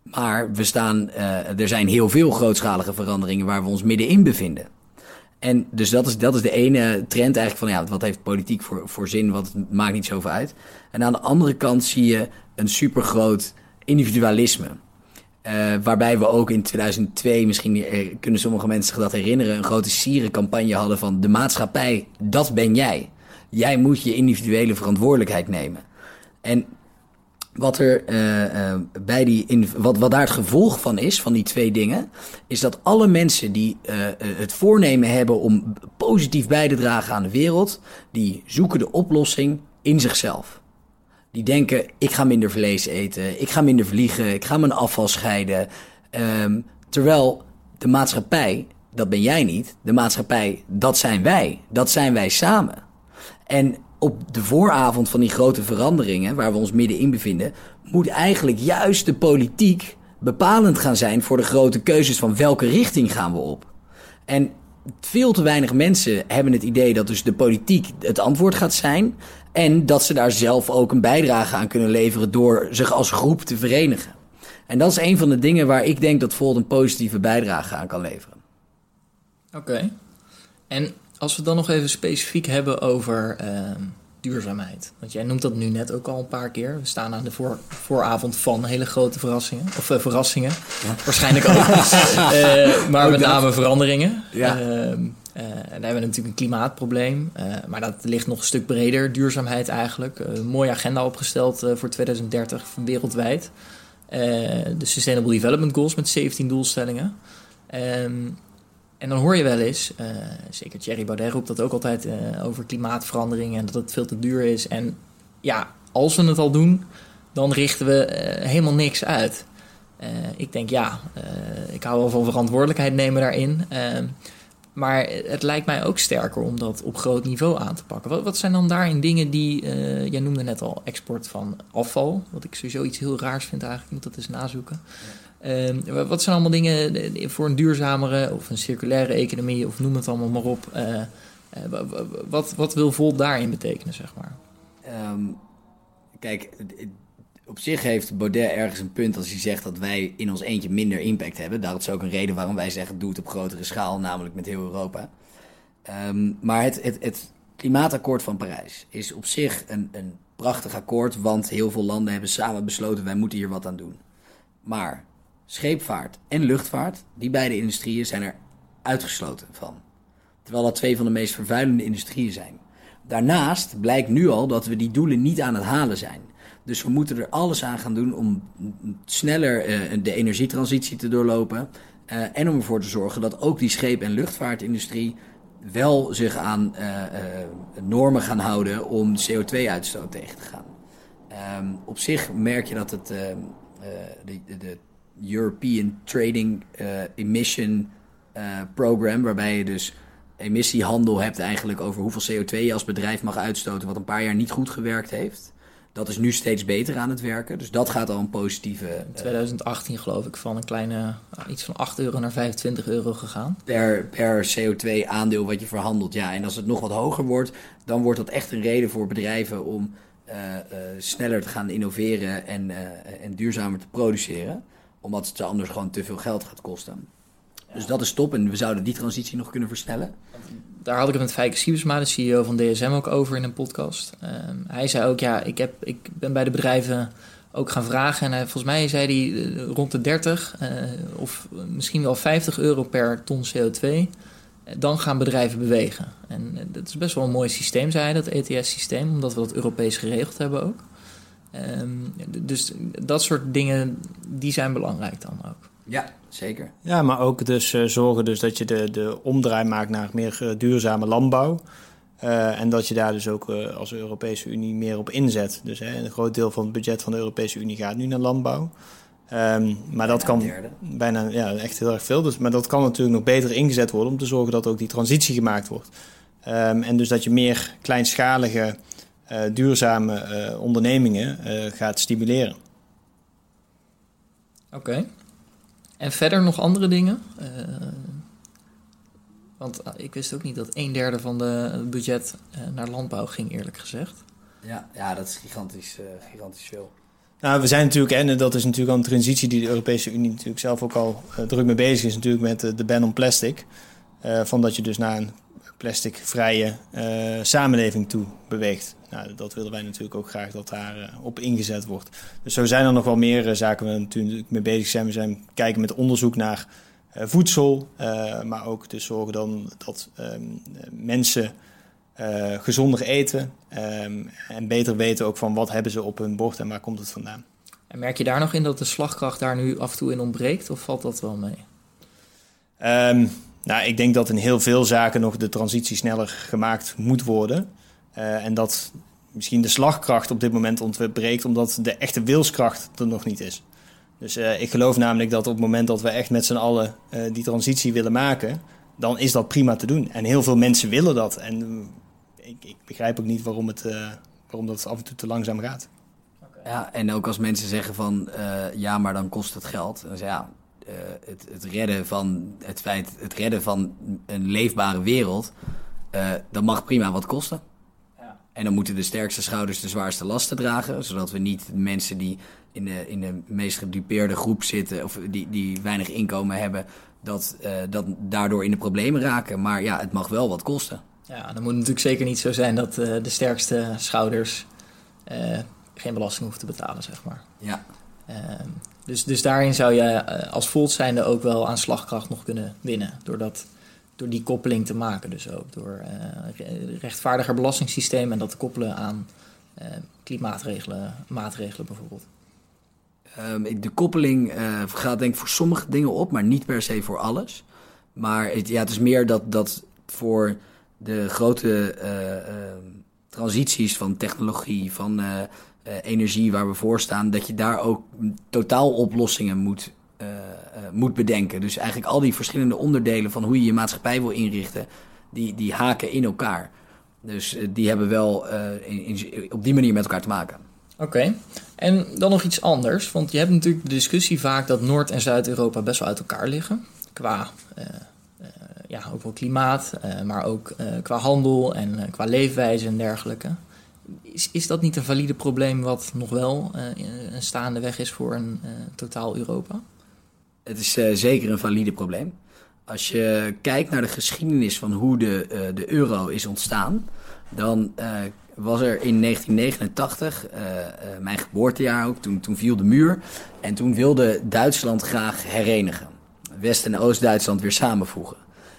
Maar we staan, uh, er zijn heel veel grootschalige veranderingen waar we ons middenin bevinden. En dus dat is, dat is de ene trend eigenlijk van ja, wat heeft politiek voor, voor zin, wat maakt niet zoveel uit. En aan de andere kant zie je een supergroot individualisme. Uh, waarbij we ook in 2002, misschien kunnen sommige mensen zich dat herinneren, een grote sierencampagne hadden van de maatschappij, dat ben jij. Jij moet je individuele verantwoordelijkheid nemen. En wat, er, uh, uh, bij die in, wat, wat daar het gevolg van is, van die twee dingen, is dat alle mensen die uh, het voornemen hebben om positief bij te dragen aan de wereld, die zoeken de oplossing in zichzelf. Die denken, ik ga minder vlees eten, ik ga minder vliegen, ik ga mijn afval scheiden. Um, terwijl de maatschappij, dat ben jij niet, de maatschappij, dat zijn wij, dat zijn wij samen. En op de vooravond van die grote veranderingen, waar we ons middenin bevinden, moet eigenlijk juist de politiek bepalend gaan zijn voor de grote keuzes van welke richting gaan we op. En veel te weinig mensen hebben het idee dat dus de politiek het antwoord gaat zijn. En dat ze daar zelf ook een bijdrage aan kunnen leveren door zich als groep te verenigen. En dat is een van de dingen waar ik denk dat Volt een positieve bijdrage aan kan leveren. Oké. En als we dan nog even specifiek hebben over uh, duurzaamheid. Want jij noemt dat nu net ook al een paar keer. We staan aan de voor, vooravond van hele grote verrassingen. Of uh, verrassingen. Ja. Waarschijnlijk ook. uh, maar ook met name veranderingen. Ja. Ehm, en daar hebben we natuurlijk een klimaatprobleem. maar dat ligt nog een stuk breder. Duurzaamheid eigenlijk. een mooie agenda opgesteld voor 2030 van wereldwijd. de Sustainable Development Goals met 17 doelstellingen. En dan hoor je wel eens, uh, zeker Thierry Baudet roept dat ook altijd uh, over klimaatverandering en dat het veel te duur is. En ja, als we het al doen, dan richten we uh, helemaal niks uit. ik denk ja, ik hou wel van verantwoordelijkheid nemen daarin. maar het lijkt mij ook sterker om dat op groot niveau aan te pakken. Wat, wat zijn dan daarin dingen die, jij noemde net al export van afval, wat ik sowieso iets heel raars vind eigenlijk, ik moet dat eens nazoeken. Ja. Uh, wat zijn allemaal dingen eh, voor een duurzamere of een circulaire economie, of noem het allemaal maar op. Uh, uh, wat, wat wil Volt daarin betekenen, zeg maar? Um, kijk, op zich heeft Baudet ergens een punt als hij zegt dat wij in ons eentje minder impact hebben. Dat is ook een reden waarom wij zeggen: doe het op grotere schaal, namelijk met heel Europa. Um, maar het, het, het klimaatakkoord van Parijs is op zich een, een prachtig akkoord, want heel veel landen hebben samen besloten: wij moeten hier wat aan doen. Maar scheepvaart en luchtvaart, die beide industrieën zijn er uitgesloten van. Terwijl dat twee van de meest vervuilende industrieën zijn. Daarnaast blijkt nu al dat we die doelen niet aan het halen zijn. Dus we moeten er alles aan gaan doen om sneller uh, de energietransitie te doorlopen. Uh, en om ervoor te zorgen dat ook die scheep- en luchtvaartindustrie wel zich aan uh, normen gaan houden om CO2-uitstoot tegen te gaan. Um, op zich merk je dat het, de, de European Trading uh, Emission uh, Program, waarbij je dus emissiehandel hebt eigenlijk over hoeveel CO2 je als bedrijf mag uitstoten, wat een paar jaar niet goed gewerkt heeft. Dat is nu steeds beter aan het werken. Dus dat gaat al een positieve. In 2018 geloof ik van een kleine iets van 8 euro naar 25 euro gegaan. Per, per CO2 aandeel wat je verhandelt. Ja, en als het nog wat hoger wordt, dan wordt dat echt een reden voor bedrijven om uh, uh, sneller te gaan innoveren en, uh, en duurzamer te produceren omdat het anders gewoon te veel geld gaat kosten. Dus dat is top en we zouden die transitie nog kunnen versnellen. Daar had ik het met Fijke Siebesma, de CEO van DSM, ook over in een podcast. Um, hij zei ook, ja, ik, heb, ik ben bij de bedrijven ook gaan vragen. En hij, volgens mij zei hij uh, rond de 30 uh, of misschien wel 50 euro per ton CO2. Dan gaan bedrijven bewegen. En dat is best wel een mooi systeem, zei hij, dat ETS-systeem, omdat we dat Europees geregeld hebben ook. Um, dus dat soort dingen, die zijn belangrijk dan ook. Ja, zeker. Ja, maar ook dus uh, zorgen dus dat je de, de omdraai maakt naar meer uh, duurzame landbouw. Uh, en dat je daar dus ook als Europese Unie meer op inzet. Dus hè, een groot deel van het budget van de Europese Unie gaat nu naar landbouw. Ehm, maar dat kan bijna ja, echt heel erg veel. Dus, maar dat kan natuurlijk nog beter ingezet worden om te zorgen dat ook die transitie gemaakt wordt. Ehm, en dus dat je meer kleinschalige, uh, duurzame uh, ondernemingen uh, gaat stimuleren. Oké. En verder nog andere dingen? want ik wist ook niet dat een derde van de budget naar landbouw ging, eerlijk gezegd. Ja, ja dat is gigantisch, gigantisch veel. Nou, we zijn natuurlijk, en dat is natuurlijk al een transitie die de Europese Unie natuurlijk zelf ook al uh, druk mee bezig is, natuurlijk met de, de ban on plastic. Uh, van dat je dus naar een plasticvrije uh, samenleving toe beweegt. Nou, dat willen wij natuurlijk ook graag dat daar op ingezet wordt. Dus zo zijn er nog wel meer zaken waar we natuurlijk mee bezig zijn. We zijn kijken met onderzoek naar voedsel, maar ook dus zorgen dan dat ehm, mensen gezonder eten um, en beter weten ook van wat hebben ze op hun bord en waar komt het vandaan. En merk je daar nog in dat de slagkracht daar nu af en toe in ontbreekt of valt dat wel mee? Um, nou, ik denk dat in heel veel zaken nog de transitie sneller gemaakt moet worden. Uh, en dat misschien de slagkracht op dit moment ontbreekt omdat de echte wilskracht er nog niet is. Dus uh, ik geloof namelijk dat op het moment dat we echt met z'n allen uh, die transitie willen maken, dan is dat prima te doen. En heel veel mensen willen dat. En ik, ik begrijp ook niet waarom, het, waarom dat af en toe te langzaam gaat. Ja, en ook als mensen zeggen van ja, maar dan kost het geld. Dan zeg ja, het, het, redden van het feit, het redden van een leefbare wereld, dat mag prima wat kosten. En dan moeten de sterkste schouders de zwaarste lasten dragen, zodat we niet mensen die in de, in de meest gedupeerde groep zitten of die, die weinig inkomen hebben, dat, dat daardoor in de problemen raken. Maar ja, het mag wel wat kosten. Ja, dan moet het natuurlijk zeker niet zo zijn dat uh, de sterkste schouders uh, geen belasting hoeven te betalen, zeg maar. Ja. Uh, dus, dus daarin zou je eh, als Volt zijnde ook wel aan slagkracht nog kunnen winnen. Door, dat, door die koppeling te maken dus ook. Door een rechtvaardiger belastingssysteem en dat koppelen aan klimaatregelen maatregelen bijvoorbeeld. Um, de koppeling gaat denk ik voor sommige dingen op, maar niet per se voor alles. Maar het, ja, het is meer dat, dat voor de grote uh, transities van technologie, van uh, energie waar we voor staan, dat je daar ook totaaloplossingen moet, moet bedenken. Dus eigenlijk al die verschillende onderdelen van hoe je je maatschappij wil inrichten, die, die haken in elkaar. Dus die hebben wel in, in, op die manier met elkaar te maken. Oké, en dan nog iets anders. Want je hebt natuurlijk de discussie vaak dat Noord- en Zuid-Europa best wel uit elkaar liggen. Qua ja, ook wel klimaat, maar ook qua handel en qua leefwijze en dergelijke. Is, is dat niet een valide probleem wat nog wel een staande weg is voor een totaal Europa? Het is zeker een valide probleem. Als je kijkt naar de geschiedenis van hoe de, de euro is ontstaan, dan was er in 1989, mijn geboortejaar ook, toen, toen viel de muur. En toen wilde Duitsland graag herenigen. West- en Oost-Duitsland weer samenvoegen.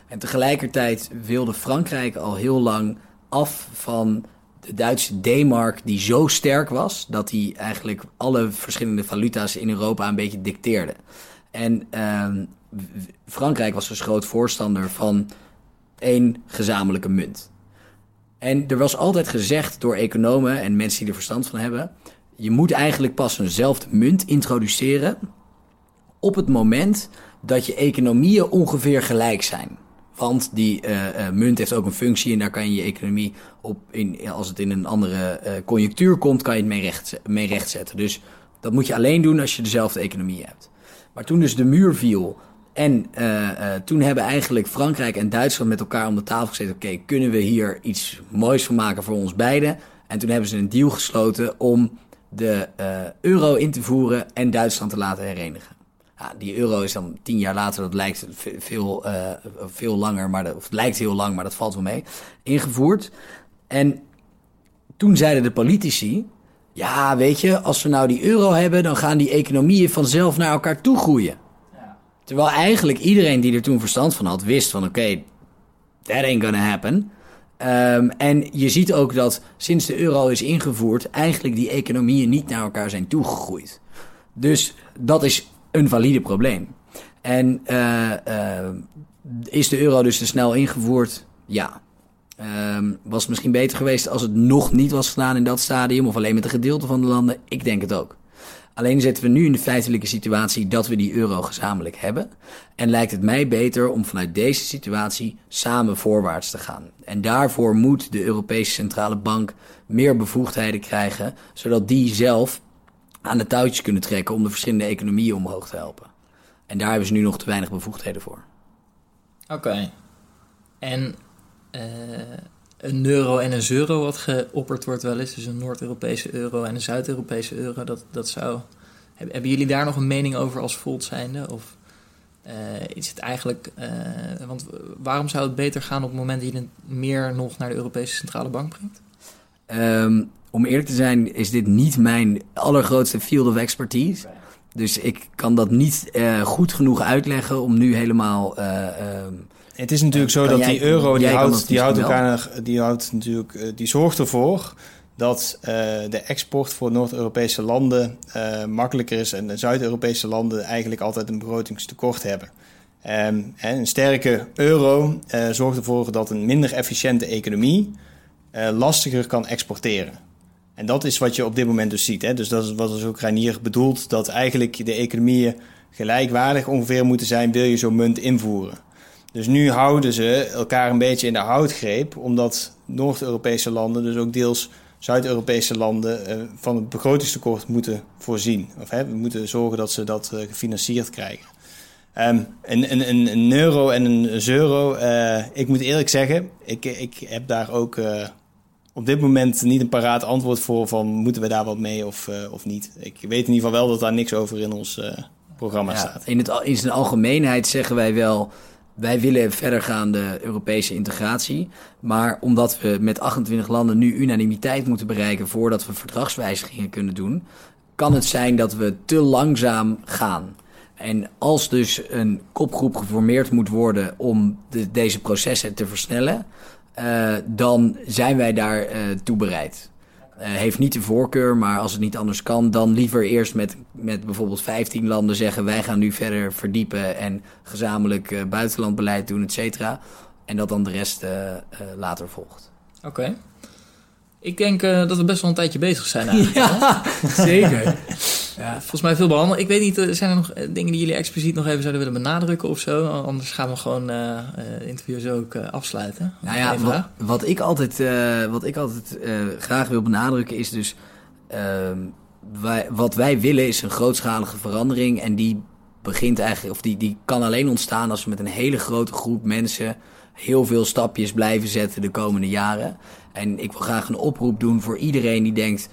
En tegelijkertijd wilde Frankrijk al heel lang af van de Duitse D-mark die zo sterk was dat hij eigenlijk alle verschillende valuta's in Europa een beetje dicteerde. En uh, Frankrijk was dus groot voorstander van één gezamenlijke munt. En er was altijd gezegd door economen en mensen die er verstand van hebben: je moet eigenlijk pas eenzelfde munt introduceren op het moment dat je economieën ongeveer gelijk zijn. Want die uh, uh, munt heeft ook een functie en daar kan je je economie op, in, als het in een andere uh, conjunctuur komt, kan je het mee, recht, mee rechtzetten. Dus dat moet je alleen doen als je dezelfde economie hebt. Maar toen dus de muur viel en toen hebben eigenlijk Frankrijk en Duitsland met elkaar om de tafel gezeten, oké, kunnen we hier iets moois van maken voor ons beiden? En toen hebben ze een deal gesloten om de euro in te voeren en Duitsland te laten herenigen. Ja, die euro is dan tien jaar later, dat lijkt veel, veel langer, maar of het lijkt heel lang, maar dat valt wel mee, ingevoerd. En toen zeiden de politici, ja, weet je, als we nou die euro hebben, dan gaan die economieën vanzelf naar elkaar toe groeien. Ja. Terwijl eigenlijk iedereen die er toen verstand van had, wist van oké, okay, that ain't gonna happen. Um, en je ziet ook dat sinds de euro is ingevoerd, eigenlijk die economieën niet naar elkaar zijn toegegroeid. Dus dat is een valide probleem. En uh, uh, is de euro dus te snel ingevoerd? Ja. Um, was het misschien beter geweest als het nog niet was gedaan in dat stadium, of alleen met een gedeelte van de landen? Ik denk het ook. Alleen zitten we nu in de feitelijke situatie dat we die euro gezamenlijk hebben. En lijkt het mij beter om vanuit deze situatie samen voorwaarts te gaan. En daarvoor moet de Europese Centrale Bank meer bevoegdheden krijgen, zodat die zelf aan de touwtjes kunnen trekken om de verschillende economieën omhoog te helpen. En daar hebben ze nu nog te weinig bevoegdheden voor. Oké. En een euro en een euro wat geopperd wordt wel eens, dus een Noord-Europese euro en een Zuid-Europese euro, dat, dat zou... Hebben jullie daar nog een mening over als Volt zijnde? Of uh, is het eigenlijk... Uh, want waarom zou het beter gaan op het moment dat je het meer nog naar de Europese Centrale Bank brengt? Um, om eerlijk te zijn is dit niet mijn allergrootste field of expertise. Dus ik kan dat niet goed genoeg uitleggen om nu helemaal. Uh, het is natuurlijk zo dat die euro die houdt, die houdt elkaar, die houdt natuurlijk, die zorgt ervoor dat de export voor Noord-Europese landen makkelijker is en de Zuid-Europese landen eigenlijk altijd een begrotingstekort hebben. Um, een sterke euro zorgt ervoor dat een minder efficiënte economie lastiger kan exporteren. En dat is wat je op dit moment dus ziet. Hè? Dus dat is wat dus ook Reinier bedoelt, dat eigenlijk de economieën gelijkwaardig ongeveer moeten zijn, wil je zo'n munt invoeren. Dus nu houden ze elkaar een beetje in de houtgreep, omdat Noord-Europese landen, dus ook deels Zuid-Europese landen, uh, van het begrotingstekort moeten voorzien. Of hè, we moeten zorgen dat ze dat uh, gefinancierd krijgen. Um, een, een, een, euro en een euro, uh, ik moet eerlijk zeggen, ik, ik heb daar ook op dit moment niet een paraat antwoord voor van moeten we daar wat mee of, uh, of niet. Ik weet in ieder geval wel dat daar niks over in ons programma ja, staat. In, het, in zijn algemeenheid zeggen wij wel, wij willen verdergaande Europese integratie. Maar omdat we met 28 landen nu unanimiteit moeten bereiken voordat we verdragswijzigingen kunnen doen, kan het zijn dat we te langzaam gaan. En als dus een kopgroep geformeerd moet worden om de, deze processen te versnellen, uh, dan zijn wij daar uh, toe bereid. Uh, heeft niet de voorkeur, maar als het niet anders kan, dan liever eerst met, met bijvoorbeeld 15 landen zeggen: wij gaan nu verder verdiepen en gezamenlijk buitenlandbeleid doen, et cetera. En dat dan de rest later volgt. Oké. Okay. Ik denk dat we best wel een tijdje bezig zijn eigenlijk. ja, zeker. Ja, volgens mij veel behandeld. Ik weet niet, eh, zijn er nog eh, dingen die jullie expliciet nog even zouden willen benadrukken of zo? Anders gaan we gewoon uh, interviews ook uh, afsluiten. Nou ja, wat, wat, ik altijd, uh, wat ik altijd graag wil benadrukken is dus... Ehm, wij, wat wij willen is een grootschalige verandering en die begint eigenlijk, of die, die kan alleen ontstaan als we met een hele grote groep mensen heel veel stapjes blijven zetten de komende jaren. En ik wil graag een oproep doen voor iedereen die denkt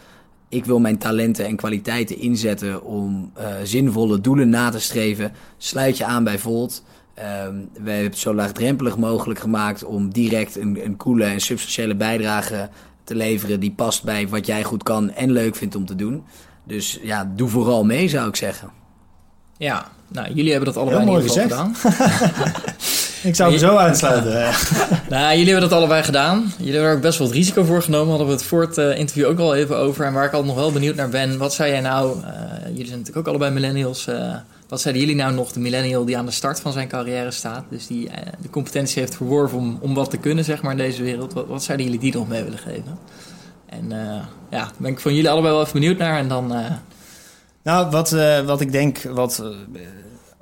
ik wil mijn talenten en kwaliteiten inzetten om uh, zinvolle doelen na te streven. Sluit je aan bij Volt. Um, we hebben het zo laagdrempelig mogelijk gemaakt om direct een, een coole en substantiële bijdrage te leveren die past bij wat jij goed kan en leuk vindt om te doen. Dus ja, doe vooral mee zou ik zeggen. Ja, nou, jullie hebben dat allebei Heel mooi gezegd. gedaan. Ik zou hem zo aansluiten. nou, jullie hebben dat allebei gedaan. Jullie hebben er ook best wel het risico voor genomen. Hadden we het voor het uh, interview ook al even over. En waar ik altijd nog wel benieuwd naar ben. Wat zou jij nou... Uh, jullie zijn natuurlijk ook allebei millennials. Uh, wat zeiden jullie nou nog de millennial die aan de start van zijn carrière staat? Dus die de competentie heeft verworven om, om wat te kunnen, zeg maar, in deze wereld. Wat, wat zouden jullie die nog mee willen geven? En ja, ben ik van jullie allebei wel even benieuwd naar. En dan... Nou, wat, wat ik denk... Wat,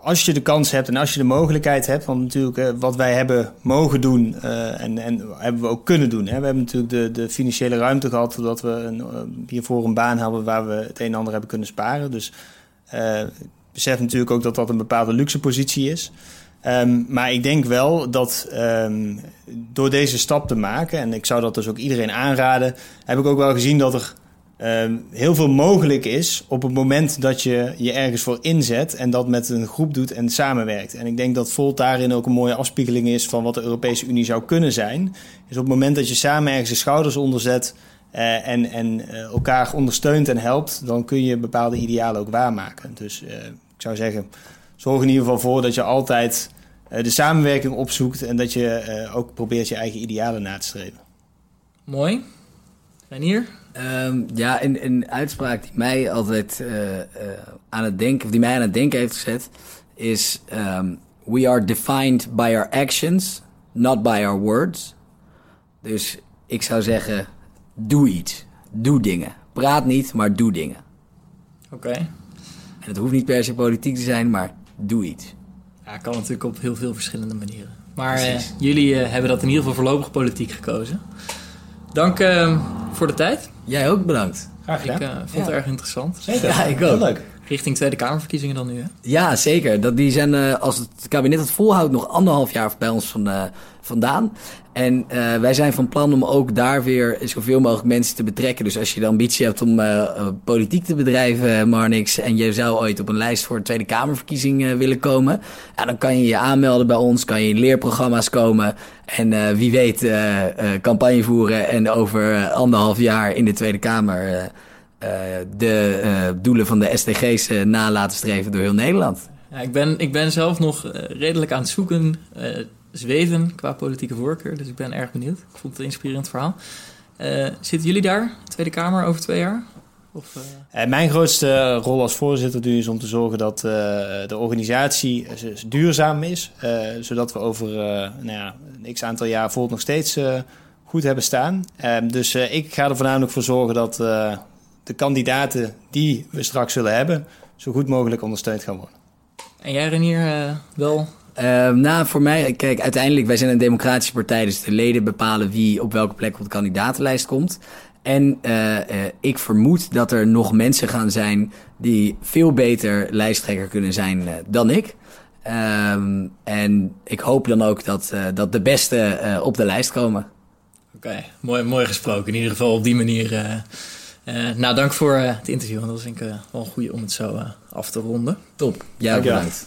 als je de kans hebt en als je de mogelijkheid hebt, want natuurlijk uh, wat wij hebben mogen doen uh, en, en hebben we ook kunnen doen. Hè. We hebben natuurlijk de, de financiële ruimte gehad, zodat we uh, hiervoor een baan hebben waar we het een en ander hebben kunnen sparen. Dus besef natuurlijk ook dat dat een bepaalde luxe positie is. Um, maar ik denk wel dat um, door deze stap te maken, en ik zou dat dus ook iedereen aanraden, heb ik ook wel gezien dat er Ehm, heel veel mogelijk is op het moment dat je je ergens voor inzet en dat met een groep doet en samenwerkt. En ik denk dat Volt daarin ook een mooie afspiegeling is van wat de Europese Unie zou kunnen zijn. Is op het moment dat je samen ergens de schouders onderzet uh, en, en uh, elkaar ondersteunt en helpt, dan kun je bepaalde idealen ook waarmaken. Dus uh, ik zou zeggen, zorg in ieder geval voor dat je altijd de samenwerking opzoekt en dat je ook probeert je eigen idealen na te streven. Mooi. En hier? Um, ja, een, een uitspraak die mij altijd uh, uh, aan het denken, of die mij aan het denken heeft gezet, is: um, We are defined by our actions, not by our words. Dus ik zou zeggen: doe iets, doe dingen. Praat niet, maar doe dingen. Oké. En het hoeft niet per se politiek te zijn, maar doe iets. Ja, kan natuurlijk op heel veel verschillende manieren. Maar eh, jullie eh, hebben dat in ieder geval voorlopig politiek gekozen. Dank eh, voor de tijd. Jij ook bedankt. Graag Ik gedaan. eh, vond het erg interessant. Zeker. Ja, ik Heel ook. leuk. Richting Tweede Kamerverkiezingen dan nu, hè? Ja, zeker. Dat, die zijn, eh, als het kabinet het volhoudt, nog anderhalf jaar bij ons van, eh, vandaan. En eh, wij zijn van plan om ook daar weer zoveel mogelijk mensen te betrekken. Dus als je de ambitie hebt om politiek te bedrijven, Marnix, en je zou ooit op een lijst voor een Tweede Kamerverkiezing willen komen, ja, dan kan je je aanmelden bij ons, kan je in leerprogramma's komen. En wie weet, campagne voeren en over anderhalf jaar in de Tweede Kamer. Eh, de eh, doelen van de SDG's eh, na laten streven door heel Nederland. Ja, ik, ben, ik ben zelf nog redelijk aan het zoeken, eh, zweven qua politieke voorkeur. Dus ik ben erg benieuwd. Ik vond het een inspirerend verhaal. Eh, zitten jullie daar, Tweede Kamer, over twee jaar? Of, eh, En mijn grootste rol als voorzitter nu is om te zorgen dat eh, de organisatie duurzaam is. eh, zodat we over eh, nou ja, een x aantal jaar voor het nog steeds eh, goed hebben staan. Ehm, dus eh, ik ga er voornamelijk voor zorgen dat eh, de kandidaten die we straks zullen hebben... zo goed mogelijk ondersteund gaan worden. En jij, Renier, eh, wel? Eh, nou, voor mij, kijk, uiteindelijk, wij zijn een democratische partij, dus de leden bepalen wie op welke plek op de kandidatenlijst komt. En eh, eh, ik vermoed dat er nog mensen gaan zijn die veel beter lijsttrekker kunnen zijn dan ik. Ehm, en ik hoop dan ook dat, eh, dat de beste eh, op de lijst komen. Oké, mooi, mooi gesproken. In ieder geval op die manier. Eh, nou, dank voor eh, het interview. Want dat was denk ik eh, wel een goede om het zo af te ronden. Top, jij Dankjewel. bedankt.